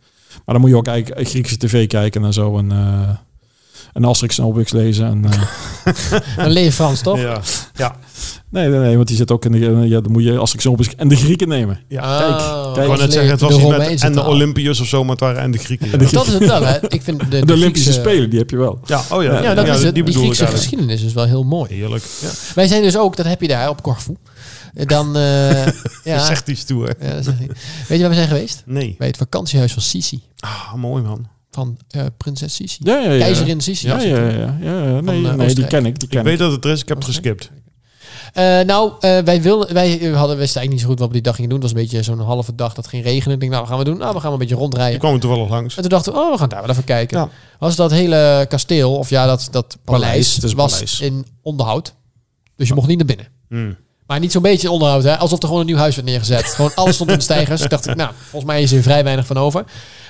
Maar dan moet je ook eigenlijk Griekse tv kijken en zo. En, eh en Asterix en Obelix lezen. En, eh, Dan leer je Frans, toch? Ja. Ja. nee, nee, nee, want die zit ook in de... Ja, dan moet je Asterix en Obelix en de Grieken nemen. ja. Ah, kijk, dan kijk. Ik wou net zeggen, het was de niet met en de. Olympiërs of zo, maar het waren en de Grieken. ja. Dat is het wel, hè? Ik vind de, De, de Olympische Griekse- Spelen, die heb je wel. Ja, oh ja. Ja, dat is het. Die, ik Griekse geschiedenis is wel heel mooi. Heerlijk. Ja. Wij zijn dus ook, dat heb je daar op Corfu. Dan, eh ja, Zegt die stoer. ja, dat zeg ik. Weet je waar we zijn geweest? Nee. Bij het vakantiehuis van Sisi. Ah, mooi man. Van eh, prinses Sisi. Ja, ja, ja. Keizerin Sisi. Ja, was ja, ja. toen. ja, ja. Nee, Van, eh, nee die ken ik. Die ken Ik weet dat het er is, ik heb het geskipt. Eh, nou, eh, wij, wilden, wij hadden, wisten eigenlijk niet zo goed wat we die dag gingen doen. Het was een beetje zo'n halve dag dat ging regenen. Ik denk, nou, wat gaan we doen? Nou, we gaan een beetje rondrijden. kwam er toevallig langs. En toen dachten we, oh, we gaan daar wel even kijken. Ja. Was dat hele kasteel, of ja, dat, dat paleis, Paleis, het is een was paleis. in onderhoud. Dus je mocht niet naar binnen. Hmm. Maar niet zo'n beetje onderhoud, hè? alsof er gewoon een nieuw huis werd neergezet. gewoon alles stond in de stijgers. dacht ik, nou, volgens mij is er vrij weinig van over.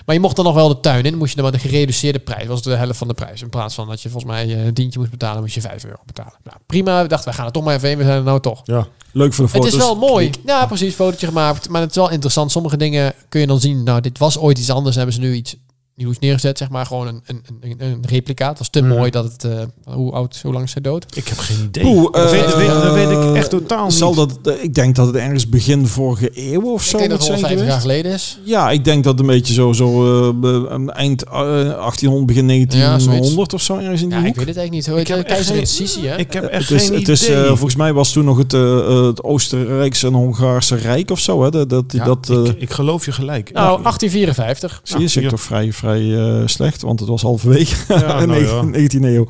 Maar je mocht dan nog wel de tuin in. Moest je dan maar de gereduceerde prijs. was de helft van de prijs. In plaats van dat je volgens mij eh, een tientje moest betalen, moest je 5 euro betalen. Nou, prima. We dachten, we gaan er toch maar even heen. We zijn er nou toch. Ja. Leuk voor de Het foto's. is wel mooi. Ja, precies. Fotootje gemaakt. Maar het is wel interessant. Sommige dingen kun je dan zien. Nou, dit was ooit iets anders. Hebben ze nu iets nieuws neergezet. Zeg maar gewoon een, een, een, een replica. Het was te Mhm. mooi dat het... eh, hoe oud, hoe lang is hij dood? Ik heb geen idee. Oeh, dat, weet, eh, dat weet- dat weet ik echt totaal Zal niet. dat, ik denk dat het ergens begin vorige eeuw of Ik zo denk dat het zijn 150 jaar geleden is. Ja, ik denk dat het een beetje zo, zo eh, eind eh, 1800, begin Ja, 1900 zoiets. of zo ergens in die Ja, ik hoek. weet het eigenlijk niet. Hoe heet heb echt Sisi, hè? Ik heb echt het is, geen het is, idee. eh, volgens mij was toen nog het, eh, eh, het Oostenrijkse en Hongaarse Rijk of zo. Hè? Dat, dat, Ja, dat, eh, ik, ik geloof je gelijk. Nou, Ja. 1854. zie je, zit ja. toch vrij, vrij eh, slecht, want het was halverwege Ja, in nou de ja. 19e eeuw.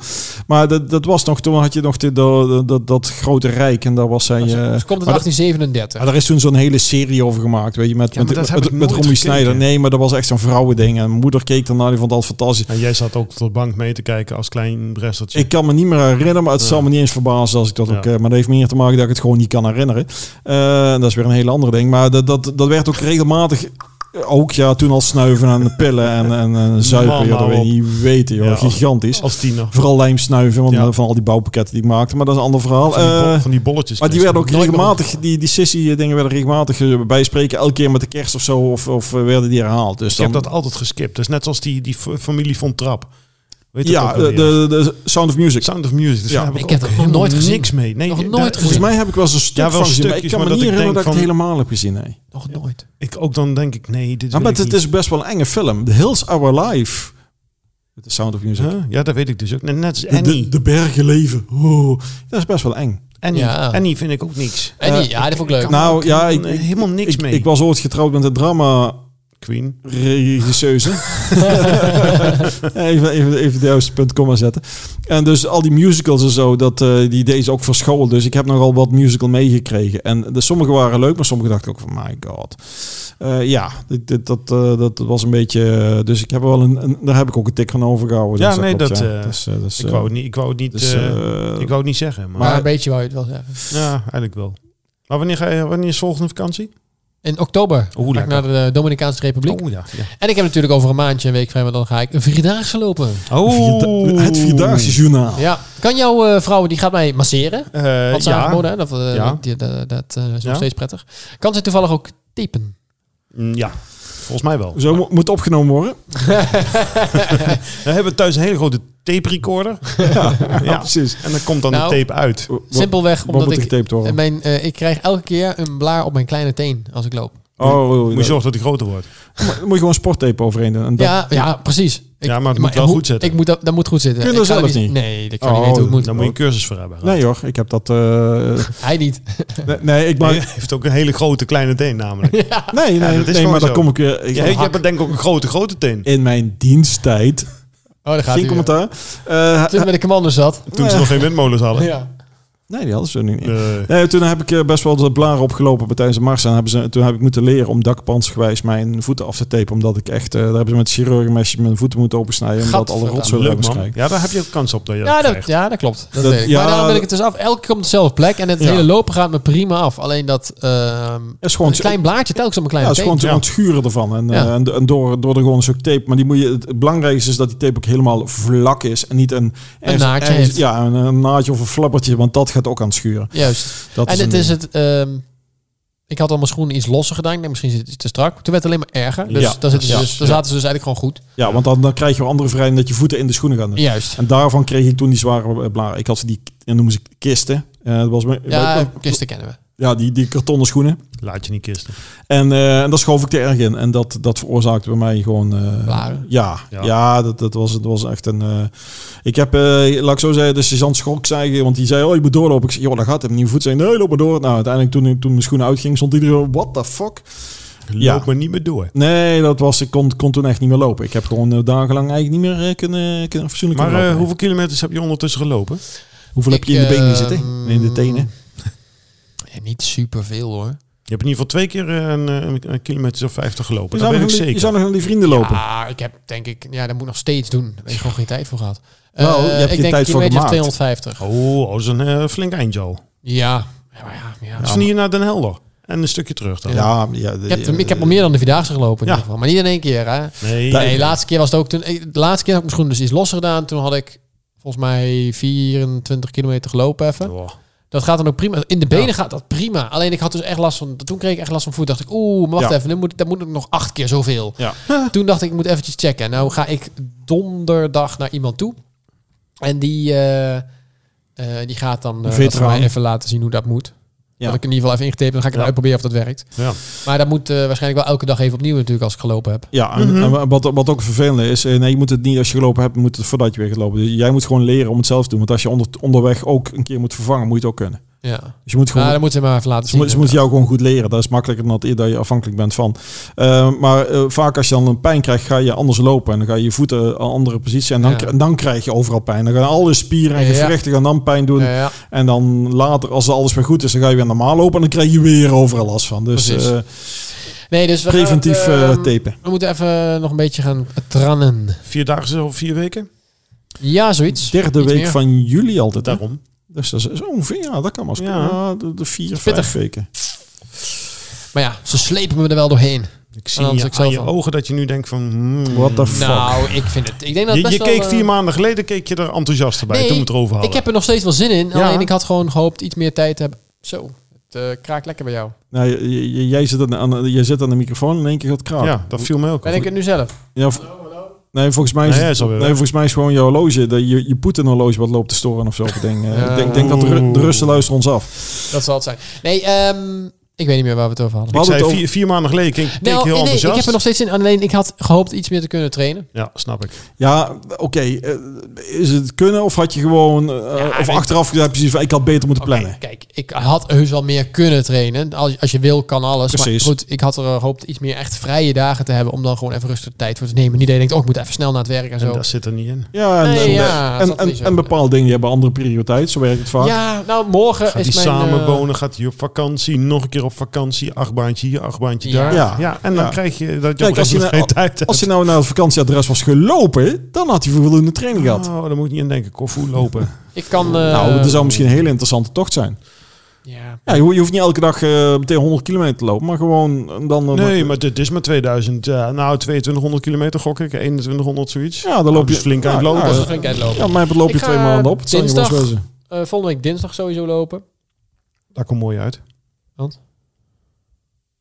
Maar dat, dat was nog, toen had je nog de, de, dat- dat grote rijk en daar was zij... eh, Dus komt het maar in dat- 1837. Maar daar is toen zo'n hele serie over gemaakt, weet je, met, Ja, met, dat heb met, Romy. Schneider. Nee, maar dat was echt zo'n vrouwending. En mijn moeder keek daarna, die vond het altijd fantastisch. En jij zat ook op de bank mee te kijken als klein bresteltje. Ik kan me niet meer herinneren, maar het Ja. zal me niet eens verbazen als ik dat Ja. ook... eh, maar dat heeft meer te maken dat ik het gewoon niet kan herinneren. Eh, dat is weer een hele andere ding. Maar dat, dat, dat werd ook regelmatig... Ook ja, toen al snuiven en pillen en, en, en zuipen. Man, ja, dat weet je niet weten, joh. Ja, Gigantisch. als tiener. Vooral lijmsnuiven van, Ja. van al die bouwpakketten die ik maakte. Maar dat is een ander verhaal. Van die, bo- Eh, van die bolletjes. maar die werden ook regelmatig, die, die sissy dingen werden regelmatig eh, bijspreken. Elke keer met de kerst of zo, of, of eh, werden die herhaald. Dus Ik heb dan, dat altijd geskipt. Is net zoals die, die familie van Trap. Weet ja, de, alweer? de, de Sound of Music. Sound of Music. Dus Ja. daar heb ik, Ik heb dat nog nooit gezien. niks mee. Nee, Nog nooit daar- Volgens mij heb ik wel eens een stuk Ja, wel van gezien. maar Ik kan me niet dat ik herinneren dat ik het helemaal heb gezien. Nee. Nog nooit. Ik ook dan denk ik, nee, dit wil maar ik het niet. is best wel een enge film. The Hills Our Life. Met de Sound of Music. Huh? Ja, dat weet ik dus ook. Net als De, de, Annie. de bergen leven. Oh, dat is best wel eng. Annie. Ja. Annie vind ik ook niks. En die, Eh, ja, dat vond ik leuk. Nou ja, ik, helemaal- helemaal niks ik, mee. Ik was ooit getrouwd met een drama Queen. regisseuse. even, even, even de juiste punt komma zetten. En dus al die musicals en zo, dat, eh, die deze ook verscholen. Dus ik heb nogal wat musical meegekregen. En de, sommige waren leuk, maar sommige dacht ik ook van, my god. Eh, ja, dit, dit, dat, eh, dat was een beetje... dus ik heb wel een, een- daar heb ik ook een tik van overgehouden. Ja, Dus nee, klopt, dat, ja. Dus, dus, Ik wou het niet, ik wou het niet, dus, ik wou het niet zeggen. Maar, maar een beetje wou je het wel zeggen. ja, eigenlijk wel. Maar wanneer, ga je, wanneer is volgende vakantie? In oktober Oeh, ga ik naar de Dominicaanse Republiek. Ja. ja. En ik heb natuurlijk over een maandje, een week vrij, maar dan ga ik een vierdaagse lopen. Oh, Vierda- het Vierdaagse Journaal. Ja. Kan jouw eh, vrouw, die gaat mij masseren? Eh, Wat ze ja. hè? Dat, Ja. die, dat, dat is nog steeds prettig. Kan ze toevallig ook tapen? Mm, ja, volgens mij wel. Zo mo- moet opgenomen worden. We hebben thuis een hele grote tape recorder. Ja, Ja. precies. En dan komt dan Nou, de tape uit. Simpelweg omdat moet ik, getaped worden? mijn, eh, ik krijg elke keer een blaar op mijn kleine teen als ik loop. Oh, Moet je zorgen dat die groter wordt. Dan moet je gewoon sporttape overheen doen. En dat- Ja, ja, precies. Ik, Ja, maar het moet wel goed zitten. Ik moet dat, dat moet goed zitten. Kun je Ik dat zelf niet? Nee, ik zou Oh, niet weten hoe het moet. Daar moet je een cursus voor hebben. Nee hoor, ik heb dat... eh, Hij niet. nee, nee, ik Maar maak... je heeft ook een hele grote kleine teen namelijk. Nee, nee, dat is nee maar dan kom ik weer... ik- Je, je hebt denk ik ook een grote, grote teen. in mijn diensttijd... Oh, daar gaat Geen commentaar. Eh, Toen ik bij de commando zat. Toen ze nog geen windmolens hadden. Ja. Nee, die hadden ze niet. Nee. Nee, toen heb ik eh, best wel de blaren opgelopen bij tijdens de mars. En hebben ze, toen heb ik moeten leren om dakpansgewijs mijn voeten af te tapen. Omdat ik echt... eh, daar hebben ze met chirurgenmesjes mijn voeten moeten opensnijden. Omdat alle rotzooi man. kijken. Ja, daar heb je ook kans op dat je Ja, dat ja, dat klopt. Dat ja, maar daarom ben ik het dus af. Elke keer op dezelfde plek. En het Ja. hele lopen gaat me prima af. Alleen dat ehm is gewoon een klein blaadje telkens op mijn Ja, kleine het is gewoon te ontschuren ervan. En, Ja. eh, en, en door, door er gewoon een stuk tape. Maar die moet je, het belangrijkste is dat die tape ook helemaal vlak is. En niet een, ergens- naadje ergens- heeft. Ja, een, een naadje of een flappertje. Want dat gaat ook aan het schuren. Juist. Dat en een het is het... ehm, ik had al mijn schoenen iets losser gedaan. Denk, misschien zit het te strak. Toen werd het alleen maar erger. Dus Ja. daar, zitten ze Ja. dus, daar zaten ze dus eigenlijk gewoon goed. Ja, want dan, dan krijg je wel andere vrijheid dat je voeten in de schoenen gaan. doen. Juist. En daarvan kreeg ik toen die zware eh, blaren. Ik had die, en noemen ze kisten. Dat was mijn, Ja, bij- kisten kennen we. Ja die, die kartonnen schoenen. Laat je niet kisten. En, eh, en dat schoof ik er erg in. En dat, dat veroorzaakte bij mij gewoon... eh? Ja, Ja. ja. dat, dat, was, dat was echt een... eh, ik heb, eh, laat ik zo zeggen, de sergeant schrok zei, want die zei, oh, je moet doorlopen. Ik zei, joh, dat gaat hem niet voet zijn. Nee, loop maar door. Nou, uiteindelijk toen, toen mijn schoenen uitging, stond iedereen, what the fuck? Loop Ja. maar niet meer door. Nee, dat was, ik kon, kon toen echt niet meer lopen. Ik heb gewoon dagenlang eigenlijk niet meer kunnen, kunnen Maar kunnen eh, hoeveel kilometers heb je ondertussen gelopen? hoeveel heb je in de benen zitten? In de tenen? Ja, niet superveel hoor. Je hebt in ieder geval twee keer eh, een, eh, een, een kilometer of 50 gelopen. Je Dat zou, weet nog ik naar die- je zeker. zou nog naar die vrienden lopen. Ja, ik heb denk ik... Ja, dat moet ik nog steeds doen. Daar heb ik gewoon geen tijd voor gehad. Nou, Eh, je hebt ik denk tijd voor kilometer gemaakt. 250. Oh, dat is een eh, flink eindje al. Ja. Ja, maar ja. Ja, Dus naar Den Helder. En een stukje terug dan. Ja, ja, de- ik, heb, ik heb al meer dan de Vierdaagse gelopen in Ja. ieder geval. Maar niet in één keer, hè? Nee, Nee, de laatste keer was het ook toen. ik- De laatste keer had ik mijn schoenen dus iets losser gedaan. Toen had ik volgens mij 24 kilometer gelopen even. Oh, Dat gaat dan ook prima. In de benen Ja. gaat dat prima. Alleen ik had dus echt last van. Toen kreeg ik echt last van voet. Dacht ik, oeh, maar wacht Ja. even. Dan moet, dan moet ik nog acht keer zoveel. Ja. Toen dacht ik, ik moet eventjes checken. Nou ga ik donderdag naar iemand toe. En die, eh, eh, die gaat dan voor mij even laten zien hoe dat moet. Ja. Dat ik in ieder geval even ingetepen. Dan ga ik het Ja. uitproberen of dat werkt. ja. Maar dat moet eh, waarschijnlijk wel elke dag even opnieuw natuurlijk als ik gelopen heb. Ja, en, Mhm. en wat, wat ook vervelend is, eh, nee, je moet het niet als je gelopen hebt, je moet het voordat je weer gaat lopen. Dus jij moet gewoon leren om het zelf te doen. Want als je onder, onderweg ook een keer moet vervangen, moet je het ook kunnen. Ja. Dus je moet gewoon Maar dat moeten ze maar even laten Ze, zien. moet- ze moeten jou gewoon goed leren. Dat is makkelijker dan dat, dat je afhankelijk bent van. Eh, maar eh, vaak als je dan een pijn krijgt, ga je anders lopen. En dan ga je je voeten een andere positie. En dan, Ja. dan krijg je overal pijn. Dan gaan alle spieren en Ja. gewrichten gaan dan pijn doen. Ja, ja. En dan later, als alles weer goed is, dan ga je weer normaal lopen. En dan krijg je weer overal last van. Dus eh, Nee, dus we preventief het, eh, ehm, tapen. We moeten even nog een beetje gaan trannen. Vier dagen of vier weken? Ja, zoiets. Derde Iets week meer. van juli altijd. Daarom. Dus dat is ongeveer, ja, dat kan maar. Ja. Ja. de, de vier, vijf weken. Maar ja, ze slepen me er wel doorheen. Ik zie je, ik aan je ogen dat je nu denkt van... hmm. What the fuck. Nou, ik vind het. Ik denk dat je het je keek wel, vier eh, maanden geleden keek je er enthousiast bij Nee, toen we het erover hadden. Ik heb er nog steeds wel zin in. Ja. Alleen ik had gewoon gehoopt iets meer tijd te hebben. Zo, het eh, kraakt lekker bij jou. Nou, jij, zit aan, aan, jij zit aan de microfoon en in één keer gaat het kraken. Ja, dat viel mij ook Ben ik het nu zelf? Ja, nee, volgens mij is, Nee, is nee, volgens mij is gewoon jouw horloge, de, je, je Poetin-horloge wat loopt te storen of zo. Ik denk, eh, Ja. ik denk, denk dat de Russen luisteren ons af. Dat zal het zijn. Nee, ehm, ik weet niet meer waar we het over hadden. Ik hadden zei vier, vier maanden geleden keek, keek Nou, heel nee, nee, ik enthousiast. heb er nog steeds zin in. Alleen ik had gehoopt iets meer te kunnen trainen. Ja, snap ik. Ja, oké. eh, is het kunnen of had je gewoon... eh, of ik- achteraf heb je zoiets van, ik had beter moeten plannen. kijk, ik had heus wel meer kunnen trainen. Als, als je wil, kan alles. Precies. Maar goed, ik had er gehoopt iets meer echt vrije dagen te hebben om dan gewoon even rustig tijd voor te nemen. Niet dat je denkt, oh, ik moet even snel naar het werk en En zo. dat zit er niet in. Ja, en, Nee, en, ja, en, en, bepaalde dingen die hebben andere prioriteit. Zo werkt het vaak. Ja, nou, morgen Gaat is hij mijn... samen eh, wonen, gaat hij op vakantie, nog een keer op vakantie, achtbaantje hier, achtbaantje Ja. daar. Ja. Ja, en dan Ja. krijg je dat je Kijk, op als je, nou, geen tijd als je nou naar het vakantieadres was gelopen, dan had hij voldoende training gehad. Oh, daar moet ik niet aan denken. Koffie lopen. Ik kan... eh, nou, dat zou misschien een hele interessante tocht zijn. Ja, Ja, je, ho- je hoeft niet elke dag eh, meteen 100 kilometer te lopen, maar gewoon eh, dan... Nee, met- maar dit is maar 2000. eh, nou, 2200 kilometer gok ik. 2100 zoiets. Ja, dan loop je dus flink aan het ja, lopen. dat Ja, is flink uitlopen. ja, maar loop je twee maanden op. Het dinsdag- volgende week dinsdag sowieso lopen. Dat komt mooi uit. Want?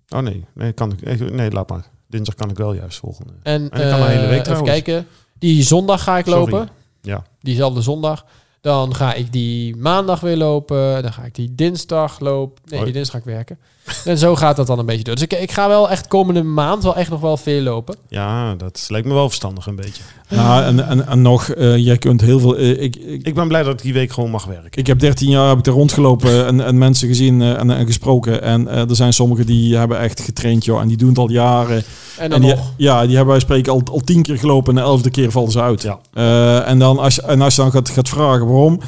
Oh nee, nee, kan ik. Nee, laat maar. Dinsdag kan ik wel juist volgende. En, En ik kan de hele eh, week even kijken. Die zondag ga ik Sorry. lopen. Ja. Diezelfde zondag. Dan ga ik die maandag weer lopen. Dan ga ik die dinsdag lopen. Nee, die dinsdag ga ik werken. En zo gaat dat dan een beetje door. Dus ik, ik ga wel echt komende maand wel echt nog wel veel lopen. Ja, dat lijkt me wel verstandig een beetje. Nou, en, en, en nog, eh, jij kunt heel veel... eh, ik, ik, Ik ben blij dat ik die week gewoon mag werken. ik heb 13 jaar heb ik er rondgelopen en, en mensen gezien eh, en, en gesproken. En er zijn sommigen die hebben echt getraind, joh. En die doen het al jaren. En En dan die, nog. ja, die hebben wij spreken al, al tien keer gelopen en de elfde keer vallen ze uit. Ja. Eh, en, dan als je, en als je dan gaat, gaat vragen waarom,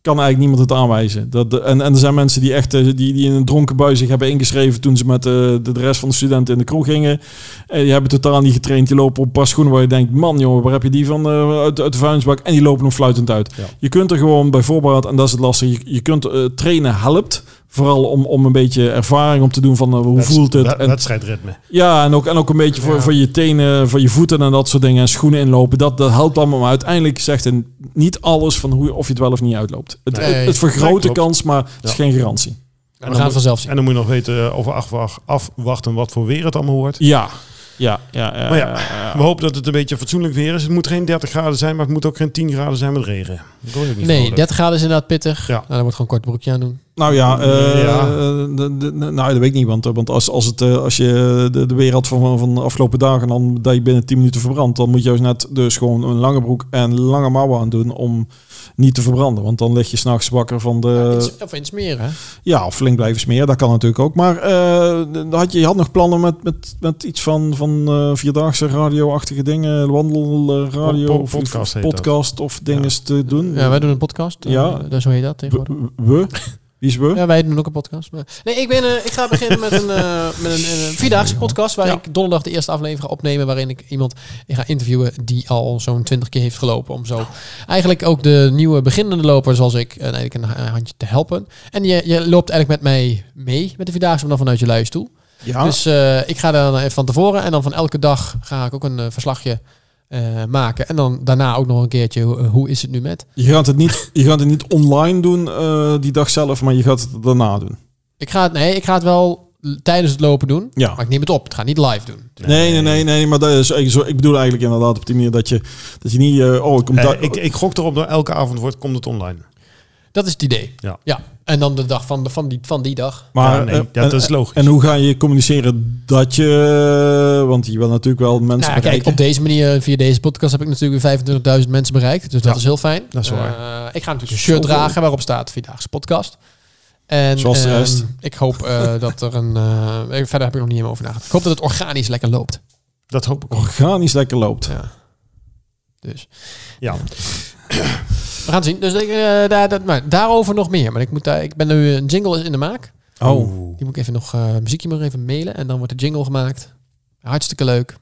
kan eigenlijk niemand het aanwijzen. Dat, de- en, en er zijn mensen die echt eh, die, die in een dronken bui zich hebben ingeschreven toen ze met eh, de, de rest van de studenten in de kroeg gingen. En die hebben totaal niet getraind. Die lopen op een paar schoenen waar je denkt, man jongen, waar heb je die van eh, uit, uit de vuilnisbak? En die lopen nog fluitend uit. Ja. Je kunt er gewoon bij voorbaat, en dat is het lastige, je, je kunt trainen helpt. Vooral om, om een beetje ervaring op te doen van eh, hoe voelt het. En, Wedstrijdritme. ja, en ook, en ook een beetje voor, Ja. voor je tenen, voor je voeten en dat soort dingen. En schoenen inlopen. Dat, dat helpt allemaal. Maar uiteindelijk zegt het niet alles van hoe, of je het wel of niet uitloopt. Het, Nee. het, het vergroot de kans, maar het is geen garantie. En we gaan het vanzelf zien. En dan moet je nog weten eh, afwacht- afwachten wat voor weer het allemaal wordt. Ja, ja, ja. ja, Maar ja, ja. We hopen dat het een beetje fatsoenlijk weer is. Het moet geen 30 graden zijn, maar het moet ook geen 10 graden zijn met regen. Dat ook niet Nee, vrolijk. 30 graden is inderdaad pittig. Ja. Nou, dan wordt gewoon een kort broekje aan doen. Nou ja, eh, Ja. de- de- de- nou dat weet ik niet. Want, want als, als, het, eh, als je de, de weer had van, van de afgelopen dagen, dan dat je binnen 10 minuten verbrandt, dan moet je juist net dus gewoon een lange broek en lange mouwen aan doen om niet te verbranden. Want dan lig je s'nachts wakker van de... Of in smeren? Ja, of flink blijven smeren, dat kan natuurlijk ook. Maar eh, had je, je had nog plannen met, met, met iets van, van eh, vierdaagse radio-achtige dingen, wandelradio, Po- po- of- podcast of podcast of dingen te doen. Ja, wij doen een podcast. Ja. Ja. Uh, zo heet dat tegenwoordig. we, Wie is we? Ja, wij doen ook een podcast. Maar... Nee, ik, ben, eh, ik ga beginnen met een, eh, met een, een vierdaagse podcast. Waar Ja. ik donderdag de eerste aflevering ga opnemen. Waarin ik iemand ga interviewen die al zo'n 20 keer heeft gelopen. Om zo eigenlijk ook de nieuwe beginnende loper zoals ik eh, eigenlijk een ha- handje te helpen. En je, je loopt eigenlijk met mij mee met de vierdaagse, maar dan vanuit je luistoel. Ja. Dus eh, ik ga dan even van tevoren en dan van elke dag ga ik ook een eh, verslagje eh, maken. En dan daarna ook nog een keertje, hoe, hoe is het nu met? je, gaat het niet, je gaat het niet online doen eh, die dag zelf, maar je gaat het daarna doen. Ik ga het, nee, ik ga het wel tijdens het lopen doen. Ja. Maar ik neem het op. Het gaat niet live doen. Nee, nee, nee, nee, maar dat is, ik, zo, ik bedoel eigenlijk inderdaad op die manier dat je, dat je niet, eh, oh, ik kom Eh, daar, ik, ik gok erop dat elke avond wordt, komt het online. Dat is het idee. Ja. ja. En dan de dag van, de, van, die, van die dag. maar, ja, nee, eh, en, dat is logisch. en hoe ga je communiceren dat je, want je wil natuurlijk wel mensen Nou, ja, kijk, bereiken. op deze manier, via deze podcast, heb ik natuurlijk weer 25.000 mensen bereikt. Dus dat Ja, is heel fijn. dat is waar. Eh, ik ga natuurlijk een shirt dragen waarop staat Vierdaagse podcast. En Zoals de ehm, rest. ik hoop eh, dat er een... eh, verder heb ik nog niet helemaal over nagedacht. Ik hoop dat het organisch lekker loopt. Dat hoop ik ook. organisch lekker loopt. Ja. Dus Ja. we gaan het zien. Dus ik, eh, daar, dat, maar daarover nog meer. Maar ik, moet daar, ik ben nu een jingle is in de maak. Oh, Die moet ik even nog uh, muziekje maar even mailen. En dan wordt de jingle gemaakt. Hartstikke leuk.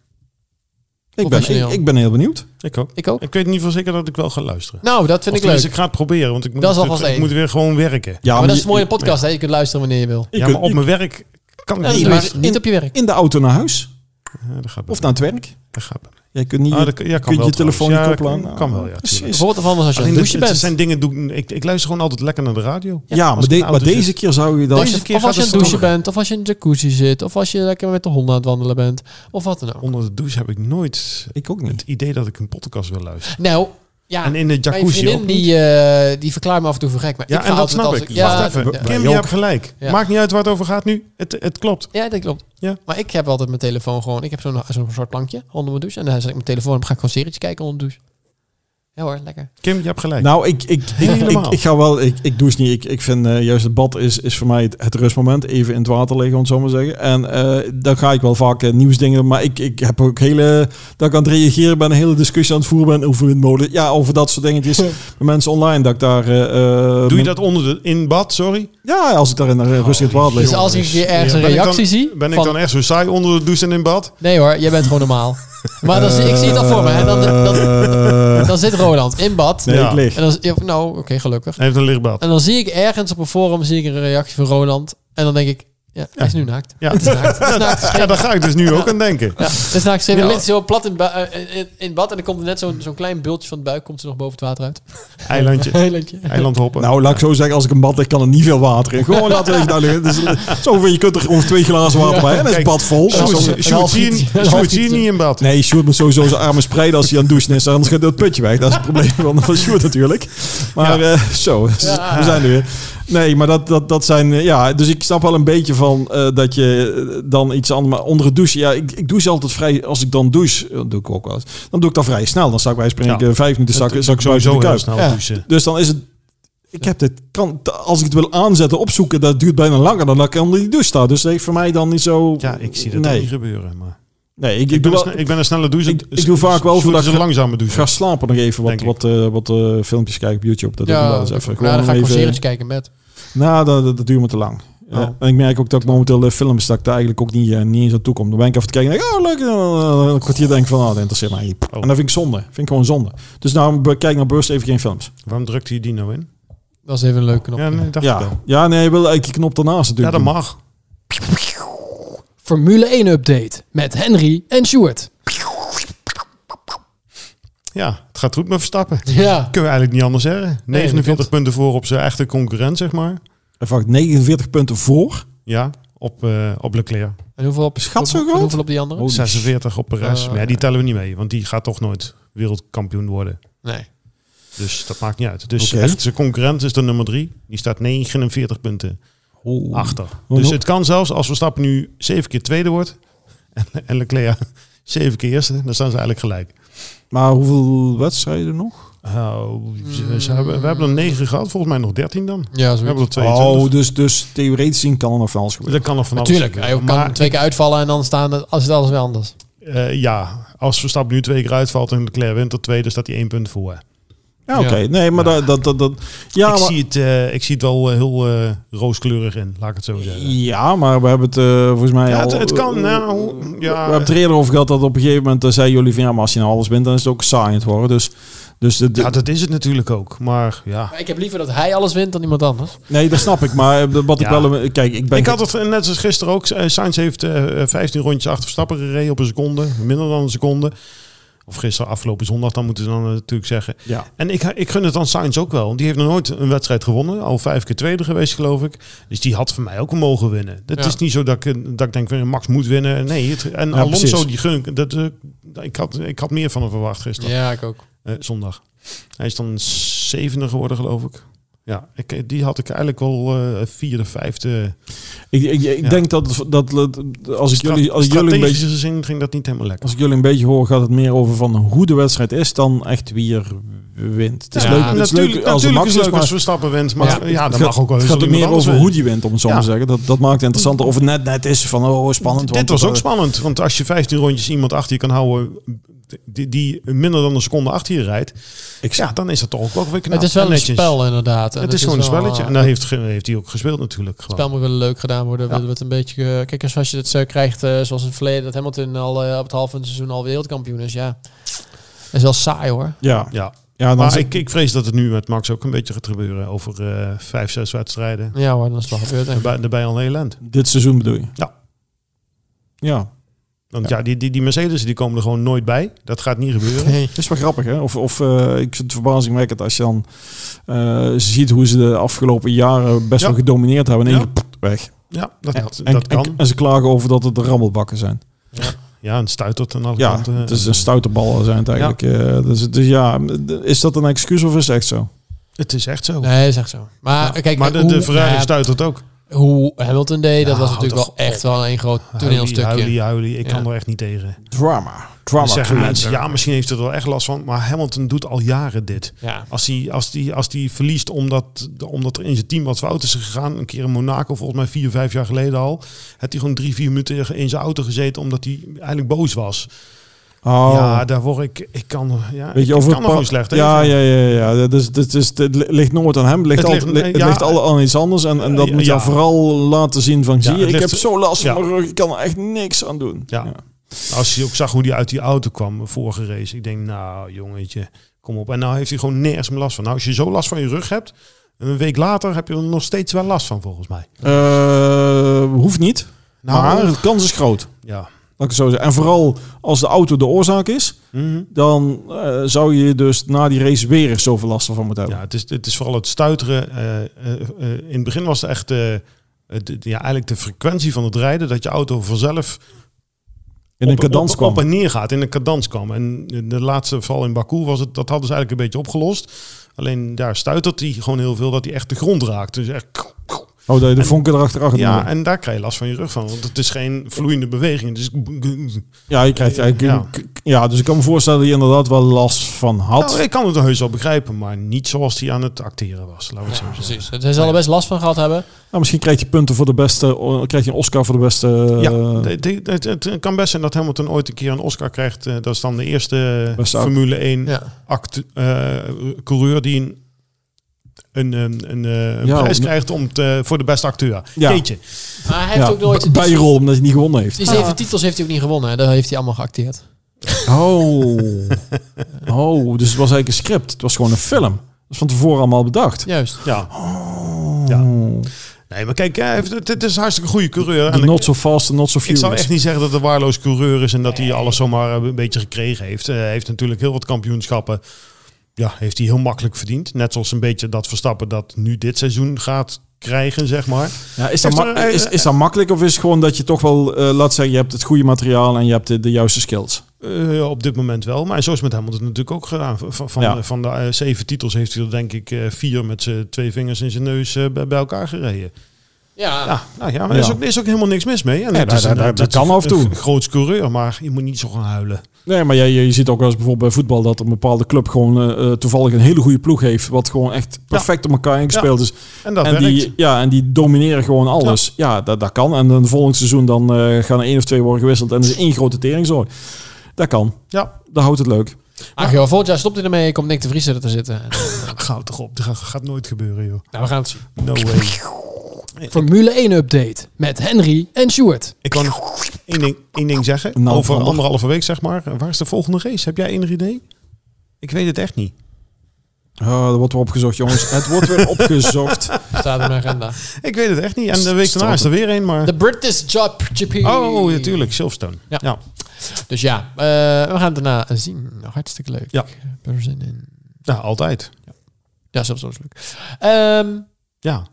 ik ben, ik, ik ben heel benieuwd. Ik ook. Ik ook. Ik weet niet voor zeker dat ik wel ga luisteren. Nou, dat vind Of ik leuk. ik ga het proberen, want ik moet, Dat is het- ik moet weer gewoon werken. Ja, maar dat is een mooie podcast. Hè? Je kunt luisteren wanneer je wil. je ja, kunt- maar op mijn werk kan ik niet. maar niet op je werk. in de auto naar huis Ja, dat gaat of naar het werk. dat gaat Jij kunt niet, Ah, dat, ja, kan kunt wel je telefoon niet koppelen Ja, kan wel, ja. Precies. Bijvoorbeeld ervan als je Alleen dit, douchen het bent. zijn dingen, doe, ik, ik luister gewoon altijd lekker naar de radio. Ja, maar, de- de deze keer zou je dat... Deze Of, keer of als je aan het het douchen toch- bent, of als je in een jacuzzi zit, of als je lekker met de hond aan het wandelen bent, of wat dan ook. Onder de douche heb ik nooit Ik ook niet. het idee dat ik een podcast wil luisteren. Nou, ja. En in de mijn jacuzzi vriendin ook die, eh, die verklaart me af en toe voor gek. Maar Ja, ik en dat snap ik. Ja, Wacht even. ja, Kim, je hebt gelijk. Ja. Maakt niet uit waar het over gaat nu. Het, het klopt. ja, dat klopt. Ja. Maar ik heb altijd mijn telefoon gewoon... Ik heb zo'n zo'n soort plankje onder mijn douche. En daar zet ik mijn telefoon op. ga ik gewoon serietje kijken onder de douche. Ja hoor, lekker. Kim, je hebt gelijk. Nou, ik, ik, ik, Helemaal. ik, ik ga wel, ik, ik douche niet. Ik, ik vind eh, juist het bad is, is voor mij het, het rustmoment. Even in het water liggen, om het zo maar zeggen. En eh dan ga ik wel vaak eh, nieuwsdingen. Maar ik, ik heb ook hele, dat ik aan het reageren ben, een hele discussie aan het voeren ben over het mode. Ja, over dat soort dingetjes. met mensen online, dat ik daar... Doe je dat onder de, in bad, sorry? Ja, als ik daar in, eh, rustig in het water lig. Dus als ik keer ergens Ja, een reactie zie... Ben ik dan echt zo saai onder de douche en in bad? Nee hoor, jij bent gewoon normaal. Maar dan, zie- ik zie het al voor me. Hè. Dan, dan, dan zit Roland in bad. nee, Ja. ik lig. En dan, ja, nou, oké, gelukkig. Hij heeft een lichtbad. En dan zie ik ergens op een forum zie ik een reactie van Roland. En dan denk ik, ja, hij is nu naakt. Ja. Het is naakt. Het is naakt geschreven. Ja, daar ga ik dus nu ook aan denken. Ja, het is naakt geschreven. Ja. Dan ligt zo plat in, bu- eh, in, in bad. En dan komt er net zo'n zo'n klein bultje van het buik komt er nog boven het water uit. Eilandje. Eilandje. Eilandhoppen. Nou, laat ik zo zeggen, als ik een bad lig, kan er niet veel water in. Gewoon laten we even duidelijk. Het eh, zoveel, je kunt er gewoon twee glazen water bij. En dan is het bad vol. Sjoerd, zie je- niet in bad. Nee, Sjoerd moet sowieso zijn armen spreiden als hij aan het douchen is. Anders gaat het putje weg. Dat is het probleem van, van Sjoerd natuurlijk. Maar eh, zo, Ja. we zijn er weer. Nee, maar dat, dat, dat zijn... eh, Ja, dus ik snap wel een beetje van eh, dat je eh, dan iets anders... Maar onder het douchen, ja, ik, ik douche altijd vrij... Als ik dan douche, dat doe ik ook wel eens. Dan doe ik dat vrij snel. Dan sta ik bij spreken Ja. vijf minuten zak, ik sowieso de heel snel Ja. douchen. Dus dan is het... Ik heb dit, kan, als ik het wil aanzetten, opzoeken, dat duurt bijna langer dan dat ik onder die douche sta. Dus dat heeft voor mij dan niet zo... Ja, ik zie dat nee. niet gebeuren. Maar Nee, ik, ik, ik, ben doe een wel, sne- ik ben een snelle douche. ik- ik doe vaak wel voordat ik een ga- langzame douche. ga slapen nog even wat, wat, eh, wat eh, filmpjes kijken op YouTube. Dat doe ik Ja, wel eens even. ja, dan ga ik even- serietje kijken in bed. Nou, dat, dat, dat duurt me te lang. Ja. Oh. En ik merk ook dat ik momenteel de films dat ik daar eigenlijk ook niet, eh, niet eens aan toe kom. Dan ben ik even te kijken en denk ik, oh leuk. En dan, eh, een kwartier denk ik van, oh, dat interesseert mij niet. En dat vind ik zonde. Vind ik gewoon zonde. Dus nou kijk naar Burst even geen films. Waarom drukt hij die nou in? Dat is even een leuke knop. Ja, nee, dacht ik Ja, wel. ja nee, je wil eigenlijk die knop daarnaast Ja, natuurlijk. dat doen. mag. Formule 1 update met Henry en Sjoerd. Ja, het gaat goed met Verstappen. Ja. Kunnen we eigenlijk niet anders zeggen. Nee, 49 dat klopt. punten voor op zijn echte concurrent, zeg maar. Hij vakt 49 punten voor. Ja, op, eh, op Leclerc. En hoeveel op, Schat zo en groot? hoeveel op die andere? Oh, 46 op Perez. Oh, maar ja, die tellen we niet mee, want die gaat toch nooit wereldkampioen worden. Nee. Dus dat maakt niet uit. Dus echt, zijn concurrent is de nummer 3. Die staat 49 punten Oh. achter. Oh, Dus het kan zelfs als Verstappen nu zeven keer tweede wordt en, en Leclerc zeven keer eerste, dan staan ze eigenlijk gelijk. Maar hoeveel wedstrijden nog? Nou, hebben, we hebben er negen gehad, volgens mij nog 13 dan. Ja, We hebben er 22. Oh, dus, dus theoretisch zien kan er nog van alles gebeuren. dat kan nog van alles Natuurlijk. Hij gebeuren. kan Maar twee keer uitvallen en dan staan het, als het alles weer anders. eh, ja, als Verstappen nu twee keer uitvalt en Leclerc wint tot tweede, staat hij één punt voor. Ja, oké. Nee, maar dat, dat, dat, dat... Ja, ik, maar, zie het, eh, ik zie het wel eh, heel eh, rooskleurig in, laat ik het zo zeggen. ja, maar we hebben het eh, volgens mij Ja, al... het, het kan, nou, we ja, hebben het er eerder over gehad dat op een gegeven moment uh, zei jullie van ja, maar als je nou alles wint, dan is het ook saai het worden. Dus, dus de, de- ja, dat is het natuurlijk ook. Maar ja, Maar ik heb liever dat hij alles wint dan iemand anders. nee, dat snap ik. Maar wat ik Ja. wel... Kijk, ik ben... ik had het net zoals gisteren ook. Sainz heeft eh, 15 rondjes achter Verstappen gereden op een seconde. Minder dan een seconde. Of gisteren afgelopen zondag, dan moeten ze dan eh, natuurlijk zeggen. Ja. En ik, ik gun het aan Sainz ook wel. Die heeft nog nooit een wedstrijd gewonnen. Al vijf keer tweede geweest, geloof ik. Dus die had voor mij ook mogen winnen. Het Ja. is niet zo dat ik, dat ik denk, Max moet winnen. Nee, het, en Ja, Alonso, precies. die gun ik. Dat, eh, ik, had, ik had meer van hem verwacht gisteren. Ja, ik ook. Eh, zondag. Hij is dan zevende geworden, geloof ik. Ja, ik, die had ik eigenlijk wel eh vierde, vijfde. Ik, ik, ik Ja. denk dat, dat, als ik jullie, als jullie een beetje, strategische zin ging dat niet helemaal lekker. als ik jullie een beetje hoor, gaat het meer over van hoe de wedstrijd is dan echt wie er wint. Het is Ja, leuk, het is natuurlijk, leuk als het is leuk als maar Verstappen wint, maar ja, Ja, dat het mag gaat- ook wel Het gaat iemand meer over hoe die wint, om het zo Ja. maar te zeggen. Dat, dat maakt het interessanter. Of het net net is van, oh, spannend. Dit was ook eh, spannend, want als je 15 rondjes iemand achter je kan houden die, die minder dan een seconde achter je rijdt, Ik ja, dan is dat toch ook wel weer knap. het is wel en een netjes. spel inderdaad. En Het is gewoon een spelletje. eh, En daar heeft, heeft hij ook gespeeld natuurlijk. Het Gewoon. spel moet wel leuk gedaan worden. Ja. Het een beetje, eh, kijk, eens als je het zo krijgt, eh, zoals in het verleden, dat Hamilton al eh, op het halve van het seizoen al wereldkampioen is. Ja, dat is wel saai hoor. Ja, Ja, ja dan maar ik, ik vrees dat het nu met Max ook een beetje gaat gebeuren over eh, vijf, zes wedstrijden. Ja hoor, dan is het wel gebeurd. Daarbij, daarbij al een heel eind. dit seizoen bedoel je? Ja. Ja, Want ja, die, die, die Mercedes die komen er gewoon nooit bij. Dat gaat niet gebeuren. Nee. Het is wel grappig, hè? Of, of eh, ik vind het verbazingwekkend als je dan eh, ziet hoe ze de afgelopen jaren best Ja. wel gedomineerd hebben. En Ja. keer, weg. Ja, dat, En, dat, en, dat kan. en, en ze klagen over dat het de rammelbakken zijn. Ja, een stuitert aan alle Ja, kanten. het is een stoute bal zijn het eigenlijk. eh, dus, dus ja, is dat een excuus of is het echt zo? Het is echt zo. Nee, dat is echt zo. Maar Ja, kijk, maar de, de Ferrari ja, stuitert ook. Hoe Hamilton deed, dat was natuurlijk wel echt wel een groot toneelstukje. huilie, huilie. Ik Ja. kan er echt niet tegen. Drama. Drama. Zeggen mensen, ja, misschien heeft het er wel echt last van. Maar Hamilton doet al jaren dit. Ja. Als hij, als die, als die verliest omdat, omdat er in zijn team wat fout is gegaan. Een keer in Monaco, volgens mij vier, vijf jaar geleden al. Heeft hij gewoon drie, vier minuten in zijn auto gezeten omdat hij eigenlijk boos was. Oh. Ja, daar word ik, ik kan, ja, Weet je, ik over kan gewoon slecht ja, ja, ja, ja. Dat is, dat is, het ligt nooit aan hem. Het ligt, Het altijd, ligt- ja. ligt al aan iets anders. En, en dat Ja, moet je ja. vooral laten zien van, zie je, ik heb zo last van mijn rug. Ik kan er echt niks aan doen. Ja. Als je ook zag hoe hij uit die auto kwam, vorige race. Ik denk, nou jongetje, kom op. En nou heeft hij gewoon nergens meer last van. Nou, als je zo last van je rug hebt, een week later heb je er nog steeds wel last van, volgens mij. Eh, hoeft niet. Nou, maar de kans is groot. Ja. Ik zo zeggen. En vooral als de auto de oorzaak is, Mhm. dan eh, zou je dus na die race weer eens zoveel last van moeten Ja, hebben. het is, het is vooral het stuiteren. Eh, eh, in het begin was het echt het- ja, eigenlijk de frequentie van het rijden, dat je auto vanzelf In een cadans kwam. op en neer gaat, in een cadans kwam. En de laatste val in Baku was het, dat hadden ze eigenlijk een beetje opgelost. Alleen daar stuitert hij gewoon heel veel dat hij echt de grond raakt. Dus echt. Oh, dat je de En- vonken erachter Ja, ja, en daar krijg je last van je rug van. Want het is geen vloeiende beweging. Is ja, je krijgt eigenlijk... Ja. Ja. dus ik kan me voorstellen dat je inderdaad wel last van had. Nou, ik kan het heus wel begrijpen, maar niet zoals hij aan het acteren was. Laten we het zo precies. Zij zal er best last van gehad hebben. Nou, misschien krijg je punten voor de beste... krijg je een Oscar voor de beste... Ja, eh, het, het kan best zijn dat Hamilton ooit een keer een Oscar krijgt. Eh, dat is dan de eerste Formule 1 Ja. act, eh, coureur die een, een, een, een, eh, een Ja, prijs krijgt om te, voor de beste acteur. Ja. Jeetje. Maar hij heeft ja, ook nooit... bijrol omdat hij niet gewonnen heeft. Die zeven titels heeft hij ook niet gewonnen. Dat heeft hij allemaal geacteerd. Oh. oh, dus het was eigenlijk een script. Het was gewoon een film. Dat is van tevoren allemaal bedacht. Juist. Ja. Oh. Ja. Nee, maar kijk, hij heeft, het, het is een hartstikke goede coureur. De En not so fast en not so ik furious. zal echt niet zeggen dat het een waarloos coureur is en dat hij alles zomaar een beetje gekregen heeft. Eh, Hij heeft natuurlijk heel wat kampioenschappen. Ja, heeft hij heel makkelijk verdiend. Net zoals een beetje dat Verstappen dat nu dit seizoen gaat krijgen, zeg maar. Ja, is, dat er- is, is dat makkelijk of is het gewoon dat je toch wel, eh, laat zeggen, je hebt het goede materiaal en je hebt de, de juiste skills? Eh, op dit moment wel. Maar zo is het met Hamilton natuurlijk ook gedaan. Van, van, Ja. van de eh, zeven titels heeft hij er denk ik eh, vier met zijn twee vingers in zijn neus eh, bij elkaar gereden. Ja. Ja, nou ja, maar er is ook, er is ook helemaal niks mis mee. En Nee, het daar- is een- daar- het dat kan af en toe. Een groot coureur, maar je moet niet zo gaan huilen. Nee, maar je, je ziet ook wel eens bijvoorbeeld bij voetbal dat een bepaalde club gewoon eh, eh, toevallig een hele goede ploeg heeft. Wat gewoon echt perfect op elkaar ingespeeld is. En dat en, werkt. die, ja, en die domineren gewoon alles. Ja, dat, dat kan. En dan volgend seizoen dan eh, gaan er één of twee worden gewisseld en er is één grote teringzooi. Dat kan. Ja, Dat houdt het leuk. Ach joh, volgend jaar stopt hij ermee. Komt Nick de Vries er te zitten. En, Ga toch op, dat gaat, gaat nooit gebeuren, joh. nou, we gaan het zien. No way. Formule 1 update met Henry en Stuart. Ik kan één ding, één ding zeggen. Nou, Over ander. anderhalve week, zeg maar. Waar is de volgende race? Heb jij enig idee? Ik weet het echt niet. Oh, er wordt weer opgezocht, jongens. Het wordt weer opgezocht. Staat in mijn agenda. Ik weet het echt niet. En de week daarna is er weer een, maar... De British Job GP. Oh, natuurlijk. Silverstone. Ja. ja. Dus ja, eh, we gaan het daarna zien. Nog hartstikke leuk. Ja. Ik heb er zin in. Ja, altijd. Ja, zelfs zo is leuk. Ehm, Ja.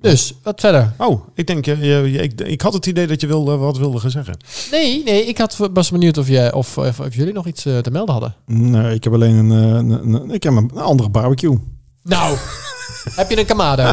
Dus, wat verder? Oh, ik denk, je, je- je- ik, ik had het idee dat je wilde, wat wilde gaan zeggen. Nee, nee, ik had, was benieuwd of, jij, of, of, of jullie nog iets eh, te melden hadden. Nee, ik heb alleen een, eh, een, een- ik heb een andere barbecue. Nou, heb je een Kamado?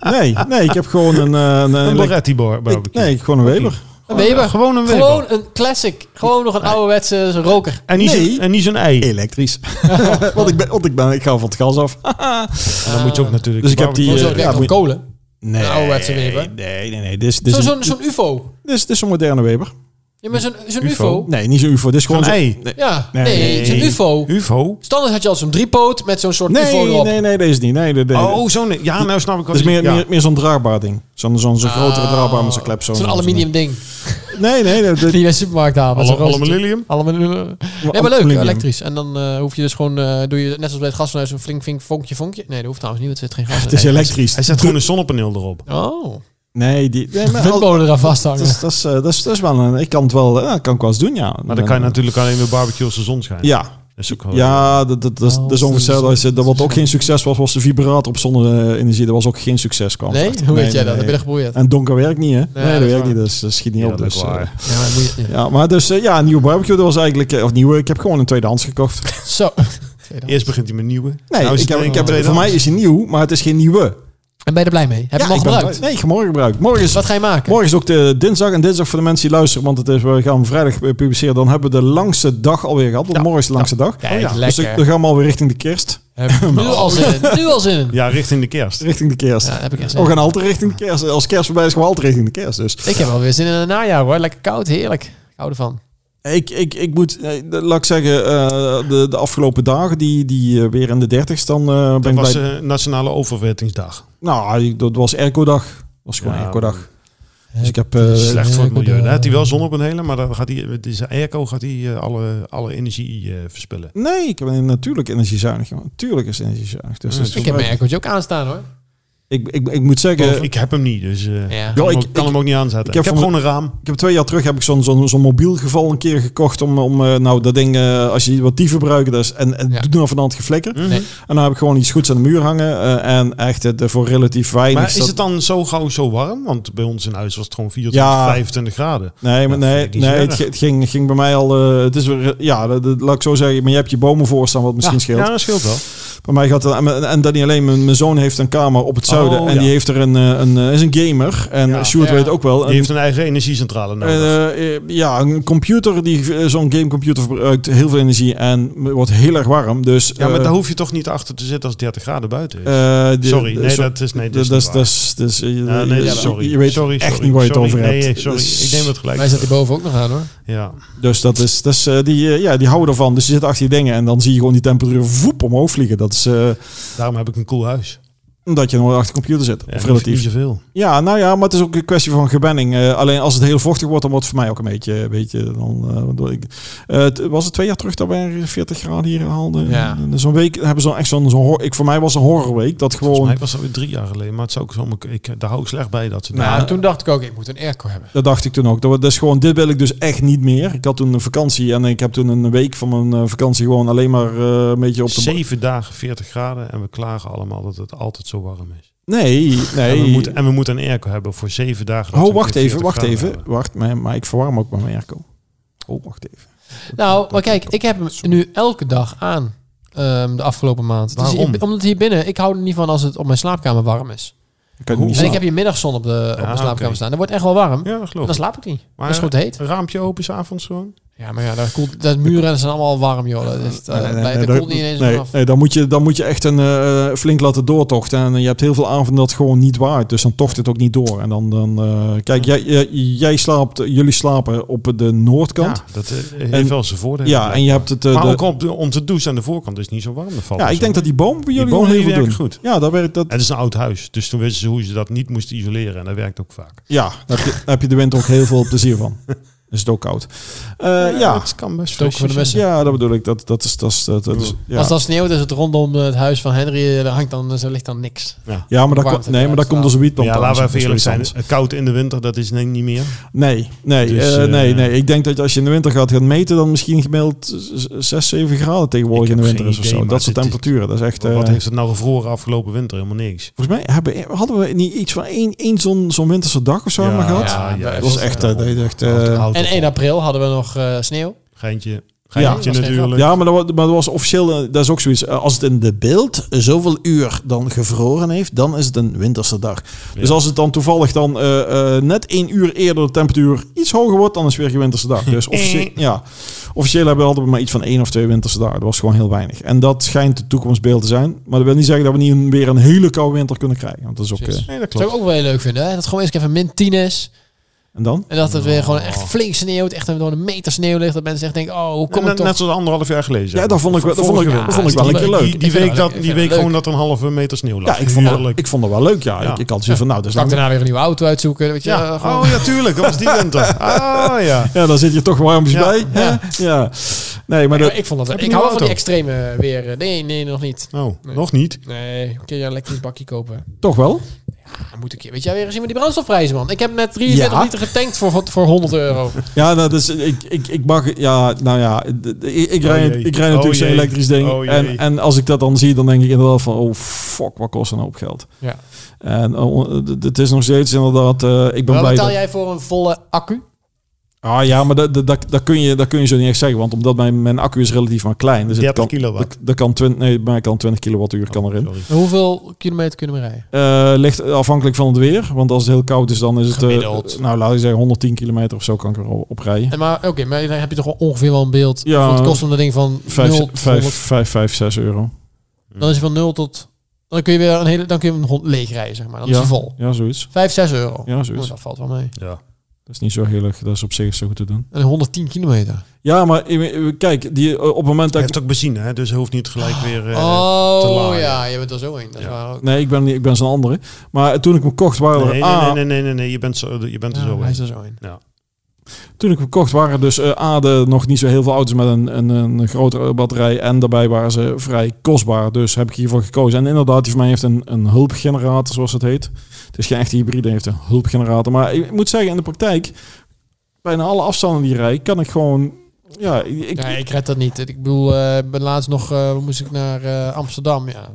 Nee, nee, ik heb gewoon een... eh, een, Een een- Loretti bar, ik- barbecue. nee, gewoon een Weber. Een Weber? Gewoon een Weber. Gewoon een classic. Gewoon nog een ouderwetse roker. En niet Nee. zo'n- en niet zo'n ei. Elektrisch. want ik ben, want ik ben, ik ga van het gas af. En dan moet je ook natuurlijk... Dus ik heb die, moet- kolen. Nee, Een ouderwetse Weber. Nee, nee, nee. Dit is, dit Zo- is, Zo'n zo'n UFO. dit is, dit is een moderne Weber. Ja, maar zo'n zo'n UFO? UFO. Nee, niet zo'n UFO. Dit is gewoon ei. Nee, Ja, Nee. nee, zo'n UFO. UFO? Standaard had je al zo'n driepoot met zo'n soort UFO nee, erop. nee, nee, deze niet. Nee, nee, nee. Oh, zo'n... Ja, nou snap ik wat Dat is je- meer, ja. meer, meer zo'n draagbaar ding. Zo'n zo'n zo'n grotere Oh. draagbaar met zo'n klep. Zo'n Zo'n aluminium ding. Nee, nee. nee, Die je bij de supermarkt haalt. met zo'n alle millennium? Aluminium. Nee, maar leuk, aluminium. elektrisch. En dan eh, hoef je dus gewoon, eh, doe je net zoals bij het gasfornuis een flink, flink vonkje, vonkje. Nee, dat hoeft trouwens niet, want er zit geen gas in. Het is elektrisch. Hij zet gewoon een zonnepaneel erop. Oh, Nee, die... Nee, windmolen eraan dat, vasthangen. is, dat, is, eh, dat, is, dat is wel een... Ik kan het wel... Ja, kan ik wel eens doen, ja. Maar dan kan je natuurlijk alleen weer barbecue als de zon schijnt. Ja, Dat is ook wel- ja dat, dat, dat, is- dat ongeveer... Dat, dat wat ook geen succes was, was de vibrator op zonne-energie. Dat was ook geen succes. Kwam Nee? Hoe weet Nee, jij nee, dat? Heb je er geprobeerd? En donker werkt niet, hè? Nee, dat dat werkt niet. Dus dat schiet niet Ja, op. dat Dus, eh, waar. Ja, maar moet je, ja, maar dus eh, ja, een nieuwe barbecue. Dat was eigenlijk... eh, Of nieuwe, ik heb gewoon een tweedehands gekocht. Zo. Eerst begint hij met nieuwe. Nee, Nou is ik heb, ik een heb, voor mij is hij nieuw, maar het is geen nieuwe. En ben je er blij mee? Heb je hem al gebruikt? Nee, ik morgen gebruiken. Morgen is, Wat ga je maken? morgen is ook de dinsdag. En dinsdag voor de mensen die luisteren, want het is, we gaan vrijdag publiceren. Dan hebben we de langste dag alweer gehad. Want Ja. morgen is de langste dag. Kijk, Dus dan- lekker. dan gaan we alweer richting de kerst. Nu al zin in. Nu al zin in. Ja, richting de kerst. Richting de kerst. Ja, heb ik zin we in. gaan altijd richting de kerst. Als kerst voorbij is, gaan we altijd richting de kerst. Dus Ik heb wel weer zin in een najaar hoor. Lekker koud, heerlijk. Ik hou ervan. Ik, ik, ik moet, eh, de- laat ik zeggen, eh, de, de afgelopen dagen, die, die eh, weer in de dertigste, dan eh, ben was bij... eh, Nationale Overwertingsdag. nou, dat was airco-dag. Dat was gewoon Ja, airco-dag. Dus ik heb... eh, Slecht voor het milieu. Dan heeft hij wel zonnepanelen, maar dan gaat hij, het is airco gaat hij alle, alle energie eh, verspillen. Nee, ik ben natuurlijk energiezuinig. jongen. Tuurlijk is het energiezuinig. Dus Ja, Ik heb mijn aircootje ook aanstaan hoor. Ik, ik, ik moet zeggen, Of ik heb hem niet, dus eh Ja. kan, Ja, hem ik- ook, kan ik- hem ook niet aanzetten. ik Ik heb heb, van gewoon een raam. ik heb twee jaar terug heb ik zo'n zo'n zo'n mobiel geval een keer gekocht om, om eh, nou dat ding, eh, als je die wat diever gebruikt dus, en, en Ja. doet nou vanavond geflikker. Mhm. Nee. En dan heb ik gewoon iets goeds aan de muur hangen eh, en echt het, voor relatief weinig. Maar is dat- het dan zo gauw zo warm? Want bij ons in huis was het gewoon 24, Ja. 25 graden. Nee, maar nee, nee het, ging, ging bij mij al. eh, het is weer, ja, dat, dat- laat ik zo zeggen. Maar je hebt je bomen voor staan, wat misschien ja, scheelt. Ja, dat scheelt wel. Bij mij gaat het, en, en dat niet alleen. Mijn, mijn zoon heeft een kamer op het zuiden Oh, en ja. die heeft er een, eh, een, eh, is een gamer. En Ja. Sjoerd weet ook wel. Die een- heeft een eigen energiecentrale nodig. Eh, ja, een computer die zo'n gamecomputer verbruikt heel veel energie en wordt heel erg warm. Dus ja, maar daar hoef je toch niet achter te zitten als het 30 graden buiten is. die- sorry, nee, dat is, nee, dat dat is dat is, nee, sorry. je weet sorry, echt sorry, niet waar je het sorry. over hebt. Nee, sorry. Dus- Ik neem het gelijk. Wij zetten die boven ook nog aan hoor. Ja. Dus dat is, dat is die, ja, die houden ervan. Dus je zit achter die dingen en dan zie je gewoon die temperatuur voep omhoog vliegen. Dat is Daarom heb ik een cool huis. Omdat je nog achter de computer zit. Ja, of relatief. Niet zoveel. Ja, nou ja, maar het is ook een kwestie van gewenning. Eh, alleen als het heel vochtig wordt, dan wordt het voor mij ook een beetje... Een beetje dan, eh, door ik, eh, het was het twee jaar terug dat wij 40 graden hier haalden. Ja. En Zo'n week hebben ze dan echt zo'n... hor- ik, voor mij was een horrorweek. Dat Volgens gewoon... mij was dat weer drie jaar geleden. Maar het zou ook zo... Ik, daar hou ik slecht bij dat ze... Nou, toen dacht ik ook, ik moet een airco hebben. Dat dacht ik toen ook. Dat, dat is gewoon, dit wil ik dus echt niet meer. Ik had toen een vakantie en ik heb toen een week van mijn vakantie gewoon alleen maar eh, een beetje op de... Zeven dagen 40 graden en we klagen allemaal dat het altijd zo warm is. Nee, nee. En, we moeten, en we moeten een airco hebben voor zeven dagen. Oh, wacht even, 40 wacht even. hebben. Wacht, maar, maar ik verwarm ook met mijn airco. Oh, wacht even. Nou, maar kijk, ik heb hem nu elke dag aan. ehm, de afgelopen maand. Waarom? hier- omdat hier binnen, ik hou er niet van als het op mijn slaapkamer warm is. Kan En ik heb hier middagzon op, de, op mijn slaapkamer staan. Dat wordt echt wel warm. Ja, dat geloof dan slaap ik niet. Maar dat is goed heet. Een raampje open s'avonds gewoon? Ja, maar ja, dat, koelt, dat muren zijn allemaal warm, joh. Dat, is, Nee, nee, nee, dat nee, koelt niet eens nee, dan, moet je, dan moet je echt een eh, flink laten doortochten. En je hebt heel veel avonden dat gewoon niet waard. Dus dan tocht het ook niet door. En dan, dan eh, kijk, jij, jij, jij slaapt, jullie slapen op de noordkant. Ja, dat eh, heeft En- wel zijn voordelen. Ja, en je hebt het. maar de- ook op de, om te douchen aan de voorkant is niet zo warm. Dat valt ja, wel ik zo. denk dat die boom bij jullie bomen gewoon heel veel doen. goed. Ja, dat werkt dat. Het is een oud huis, dus toen wisten ze hoe ze dat niet moesten isoleren. En dat werkt ook vaak. Ja, daar heb je, daar heb je de winter ook heel veel plezier van. Is het ook koud? Eh, ja. het kan best Stoken voor de messen. ja, dat bedoel ik. Dat, dat is, dat is, dat, dat is, ja. Als dat sneeuwt, is het rondom het huis van Henry, hangt dan, er ligt dan niks. zijn. ja, maar dat, nee, maar dat komt eruit door zo'n Ja, laten we even eerlijk zijn. Koud in de winter, dat is denk ik niet meer. Nee, nee, Dus, eh, eh, nee, nee. Ik denk dat als je in de winter gaat gaan meten, dan misschien gemiddeld 6, 7 graden tegenwoordig in de winter is of zo. maar Dat soort temperaturen. Dat is echt. eh, Wat heeft het nou gevroren afgelopen winter? Helemaal niks. Volgens mij hebben, hadden we niet iets van één, één zo'n zo'n winterse dag of zo we gehad. ja, dat dat was is, echt. eh, eh, echt eh, En op. 1 april hadden we nog eh, sneeuw. Geintje. Ja. Geintje was natuurlijk. Ja, maar dat, maar dat was officieel, eh, dat is ook zoiets. eh, Als het in de beeld zoveel uur dan gevroren heeft, dan is het een winterse dag. Dus als het dan toevallig dan eh, eh, net één uur eerder de temperatuur iets hoger wordt, dan is het weer geen winterse dag. Dus officieel, ja, officieel hebben we altijd maar iets van één of twee winterse dagen. Dat was gewoon heel weinig. En dat schijnt het toekomstbeeld te zijn. Maar dat wil niet zeggen dat we niet een- weer een hele koude winter kunnen krijgen. Want dat is ook. Nee, dat Dat zou ik ook wel heel leuk vinden. Hè? Dat het gewoon eens even min 10 is. En dan? En dat het weer gewoon echt flink sneeuwt. Echt door een meter sneeuw ligt. Dat mensen echt denken, oh, hoe komt het toch? net zoals anderhalf jaar geleden. Ja, dat vond ik, wel- dat vond ik, dat vond ik wel een keer leuk. Die, week, dat die week gewoon dat er een halve meter sneeuw lag. Ja, ik vond, dat, Heerlijk. ik vond dat wel leuk. Ja, Ja. Ik, had zoiets van, nou, dus dan, daarna weer een nieuwe auto uitzoeken. Weet je, Ja, gewoon- oh ja, tuurlijk. Dat was die winter. Ah ja. ja, dan zit je toch warmpjes Ja. bij. hè? Ja. Nee, maar ik vond dat. Ik een hou wel van die extreme weer. Nee, nee, nog niet. Oh, nog niet. Nee, kun je een elektrisch bakje kopen? toch wel. Ja, moet ik, weet jij weer eens zien met die brandstofprijzen, man. Ik heb net 43 Ja. liter getankt voor, voor 100 euro. Ja, nou, dus ik, ik, ik mag, ja, nou ja, ik, ik, Oh rij, ik rij Oh natuurlijk zo'n jee. elektrisch ding. Oh en, en als ik dat dan zie, dan denk ik inderdaad van, oh fuck, wat kost een hoop geld. Ja. En oh, het is nog steeds inderdaad, eh, ik ben Wat blij betaal dat... jij voor een volle accu? Ah ja, maar dat, dat, dat, dat kun je, dat kun je zo niet echt zeggen, want omdat mijn, mijn accu is relatief maar klein. Dus het 30 kan, kilowatt. dat, dat kan 20, nee, bij mij kan 20 kilowattuur kan erin. Sorry. En Hoeveel kilometer kunnen we rijden? Eh, ligt afhankelijk van het weer. Want als het heel koud is, dan is het... Gemiddeld. nou, laat ik zeggen 110 kilometer of zo kan ik er op rijden. En maar oké, maar dan heb je toch wel ongeveer wel een beeld. Ja. Het kost om dat ding van 5, 0 tot 5, 100. 5, 5, 6 euro. Dan is hij van 0 tot... Dan kun je weer een hele... Dan kun je een hond leeg rijden, zeg maar. Dan is hij vol. Ja, zoiets. 5, 6 euro. Ja, zoiets. Oh, dat valt wel mee. Ja. Dat is niet zo heel erg. Dat is op zich zo goed te doen. En 110 kilometer. Ja, maar eh, kijk, die, eh, op het moment Je dat ik... hebt ook benzine, hè? dus je hoeft niet gelijk weer... eh, te oh laden. ja, je bent er zo in. Dat is Ja. waar ook. Nee, ik ben, niet- ik ben zo'n andere. Maar toen ik hem kocht, waren er... Nee, nee, A, nee, nee, nee, nee, nee, je bent, zo, je bent er Ja, zo hij in. is er zo in. Toen ik hem kocht, waren dus eh A, de, nog niet zo heel veel auto's met een, een, een grotere batterij. En daarbij waren ze vrij kostbaar. Dus heb ik hiervoor gekozen. En inderdaad, die van mij heeft een, een hulpgenerator, zoals het heet. Het is geen echte hybride, heeft een hulpgenerator. Maar ik moet zeggen, in de praktijk, bijna alle afstanden die ik rijd, kan ik gewoon... Ja, ik, Ja, ik red dat niet. Ik bedoel, eh, ik ben laatst nog eh, moest ik naar eh, Amsterdam. Ja,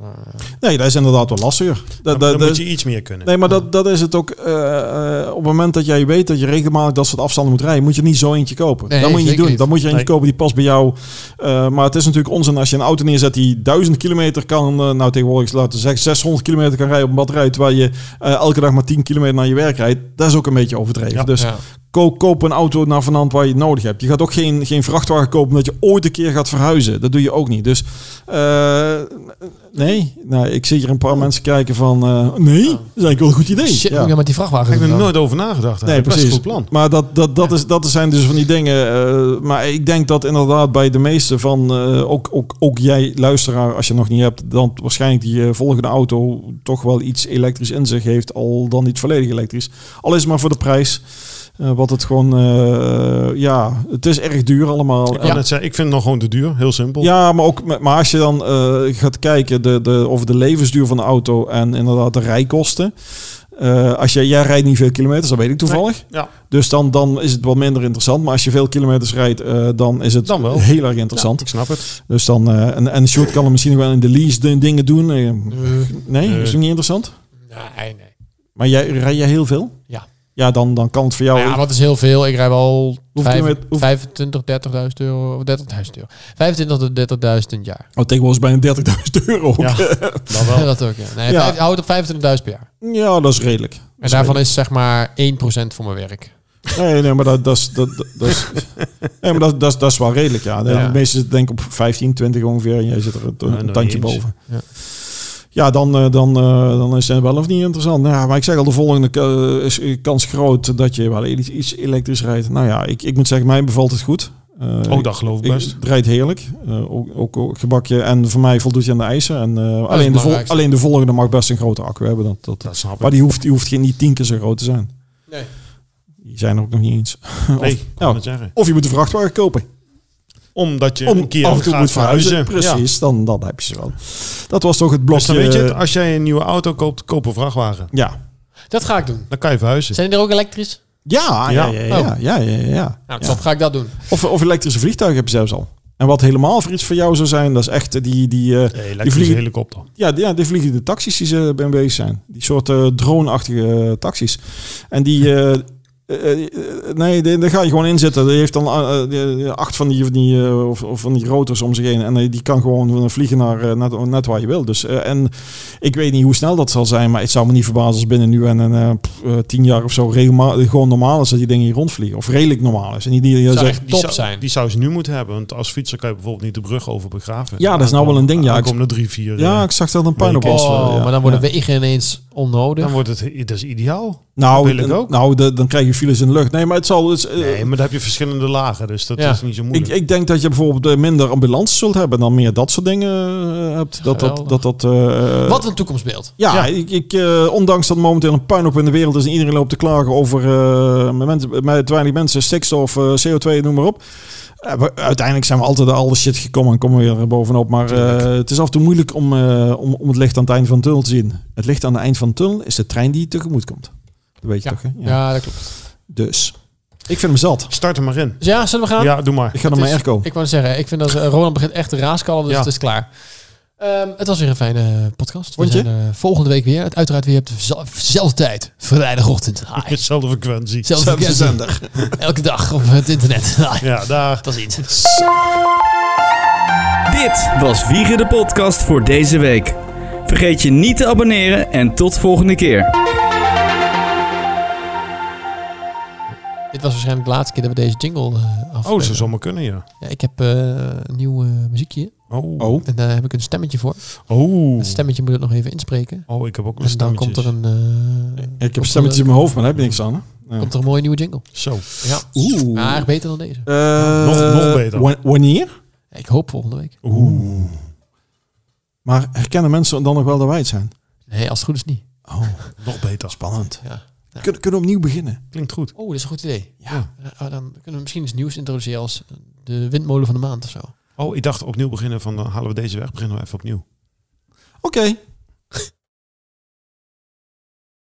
nee, dat is inderdaad wel lastiger. Dat, Dan, dat, dan dat- moet je iets meer kunnen. Nee, maar dat, dat is het ook. op het moment dat jij weet dat je regelmatig dat soort afstanden moet rijden, moet je niet zo eentje kopen. Nee, dat moet je niet doen. niet. Dan moet je eentje Nee. kopen die past bij jou. Eh, maar het is natuurlijk onzin als je een auto neerzet die 1000 kilometer kan, nou tegenwoordig laten we zeggen 600 kilometer kan rijden op een batterij, terwijl je eh, elke dag maar 10 kilometer naar je werk rijdt. Dat is ook een beetje overdreven. Ja. Dus ja. Koop, koop een auto naar vanand waar je het nodig hebt. Je gaat ook geen, geen vrachtwagen kopen dat je ooit een keer gaat verhuizen. Dat doe je ook niet. Dus eh, nee, nou, ik zie hier een paar mensen kijken van eh, nee, dat is eigenlijk wel een goed idee. Shit, Ja. met die vrachtwagen heb ik doen er nooit over nagedacht. Nee, precies. een goed plan. Maar dat, dat, dat, is, dat zijn dus van die dingen. eh, maar ik denk dat inderdaad bij de meeste van, eh, ook, ook, ook jij luisteraar, als je nog niet hebt, dan waarschijnlijk die volgende auto toch wel iets elektrisch in zich heeft, al dan niet volledig elektrisch. Al is het maar voor de prijs. Eh, wat het gewoon, eh, ja, het is erg duur allemaal. Ik, net zeggen, ik vind het nog gewoon te duur. Heel simpel. Ja, maar ook met- maar als je dan eh, gaat kijken de, de, over de levensduur van de auto en inderdaad de rijkosten. Als je, jij rijdt niet veel kilometers, dat weet ik toevallig. Ja. Dus dan, dan is het wat minder interessant. Maar als je veel kilometers rijdt, dan is het Dan wel. heel erg interessant. Ik snap het. Dus dan, en, en Sjoerd kan er misschien nog wel in de lease de dingen doen. Nee, Nee. is het niet interessant? nee, nee. Maar jij, rij jij heel veel? Ja. Ja, dan, dan kan het voor jou... Nou ja, wat is heel veel. Ik rij wel Hoeveel vijf- kilometer- hoeveel- 25, 30.000 euro. of 30.000 euro. 25 tot 30.000 in het jaar. Oh, tegenwoordig is bijna 30.000 euro. Ja, dat wel. dat ook, ja. Nee, Ja. Houd op 25.000 per jaar. Ja, dat is redelijk. En daarvan is zeg maar 1% voor mijn werk. Nee, nee, maar dat, dat, is, dat, dat, is, nee, maar dat, dat, is, dat is wel redelijk, ja. De, Ja. de meeste zitten denk ik op 15, 20 ongeveer. En jij zit er een, tandje boven. Ja. Ja, dan, eh, dan, eh, dan is het wel of niet interessant. Nou, ja, maar ik zeg al, de volgende eh, is kans groot dat je wel iets, iets elektrisch rijdt. Nou ja, ik, ik moet zeggen, mij bevalt het goed. Eh, Oh, dat geloof ik ik- best. Het rijdt heerlijk. Eh, ook, ook, ook gebakje. En voor mij voldoet je aan de eisen. En, eh, alleen, de vol- alleen de volgende mag best een grote accu hebben. Dat, dat, Dat snap maar ik. die hoeft, die hoeft geen, niet tien keer zo groot te zijn. Nee. Die zijn er ook nog niet eens. Nee, of, ik kan nou, het zeggen. of je moet een vrachtwagen kopen. Omdat je Om een keer af en toe gaat moet verhuizen. verhuizen. Precies, dan, dan heb je ze wel. Dat was toch het Dus blokje. weet je het, als jij een nieuwe auto koopt, koop een vrachtwagen. ja. Dat ga ik doen. Dan kan je verhuizen. Zijn die er ook elektrisch? Ja, ja, ja, ja, ja, ja, ja. Nou, Ja. top, ga ik dat doen. Of, of elektrische vliegtuigen heb je zelfs al. En wat helemaal voor iets voor jou zou zijn, dat is echt die, die, eh, Nee, die elektrische vliegen, helikopter. ja, die, ja, die vliegende taxis die ze bij bezig zijn. Die soort eh, drone-achtige taxis. En die, eh, nee, die- daar ga je gewoon in zitten. Die heeft dan eh, eh, acht van die, van die, eh, of, of van die rotors om zich heen. En eh, die kan gewoon vliegen naar eh, net, net waar je wil. Dus, eh, en ik weet niet hoe snel dat zal zijn, maar het zou me niet verbazen als binnen nu en een eh, eh, tien jaar of zo gewoon normaal is dat die dingen hier rondvliegen. Of redelijk normaal is. En die, die Zou zegt, top zou, zijn. Die zou ze nu moeten hebben. Want als fietser kan je bijvoorbeeld niet de brug over begraven. Ja, dat is nou wel een ding, ja. Ik- Kom er drie, vier. ja, eh, ik zag dat een puin op. Oh, eh, ja. maar dan worden Ja. wegen ineens onnodig. dan wordt het, dat is ideaal. Nou, wil ik dan- ook. nou de- dan krijg je files in de lucht. Nee, maar het zal... Dus, eh, Nee, maar dan heb je verschillende lagen. Dus dat Ja. is niet zo ik, moeilijk. ik denk dat je bijvoorbeeld eh, minder ambulances zult hebben dan meer dat soort dingen eh, hebt. Dat dat, Geweldig. dat, dat eh, Wat een toekomstbeeld. Ja, Ja. Ik, ik, eh, ondanks dat momenteel een puinhoop in de wereld is en iedereen loopt te klagen over eh, met, mensen- met te weinig mensen, stikstof, eh, CO2, noem maar op. We- uiteindelijk zijn we altijd al de shit gekomen en komen we weer bovenop. Maar eh, het is af en toe moeilijk om, eh, om, om het licht aan het eind van de tunnel te zien. Het licht aan het eind van de tunnel is de trein die tegemoet komt. Dat weet je Ja. toch, hè? Ja, dat klopt. Dus, ik vind hem zat. Start er maar in. Ja, zullen we gaan? Ja, doe maar. Ik ga naar mijn airco. Ik wou zeggen, ik vind dat eh, Roland begint echt te raaskallen, dus Ja. het is klaar. Ehm, het was weer een fijne podcast. Vond we je? zijn eh, volgende week weer. Uiteraard weer op dezelfde tijd. Vrijdagochtend. Hi. Dezelfde frequentie. Zelfde Zelfde frequentie. zender. Elke dag op het internet. Hi. Ja, daar. Dat is iets. Dit was Wiegen de podcast voor deze week. Vergeet je niet te abonneren en tot volgende keer. Dit was waarschijnlijk de laatste keer dat we deze jingle eh af. Oh, ze zou maar kunnen, ja. Ja, ik heb eh, een nieuw eh, muziekje. Oh. Oh, En daar heb ik een stemmetje voor. Oh. Het stemmetje moet het nog even inspreken. Oh, ik heb ook een En dan stemmetje. komt er een, eh, ik heb komt stemmetjes er, in mijn hoofd, maar daar heb je niks aan. Ja. komt er een mooie nieuwe jingle. Zo. Ja, Oeh. maar beter dan deze. Nog- nog beter. wa- Wanneer? Ik hoop volgende week. Oeh. Maar herkennen mensen dan nog wel dat wij het zijn? Nee, als het goed is niet. Oh, Nog beter. spannend. Ja. Kunnen, kunnen we opnieuw beginnen? Klinkt goed. Oh, dat is een goed idee. Ja. Eh, dan kunnen we misschien iets nieuws introduceren als de windmolen van de maand of zo. Oh, ik dacht opnieuw beginnen van dan halen we deze weg. Beginnen we even opnieuw. Oké.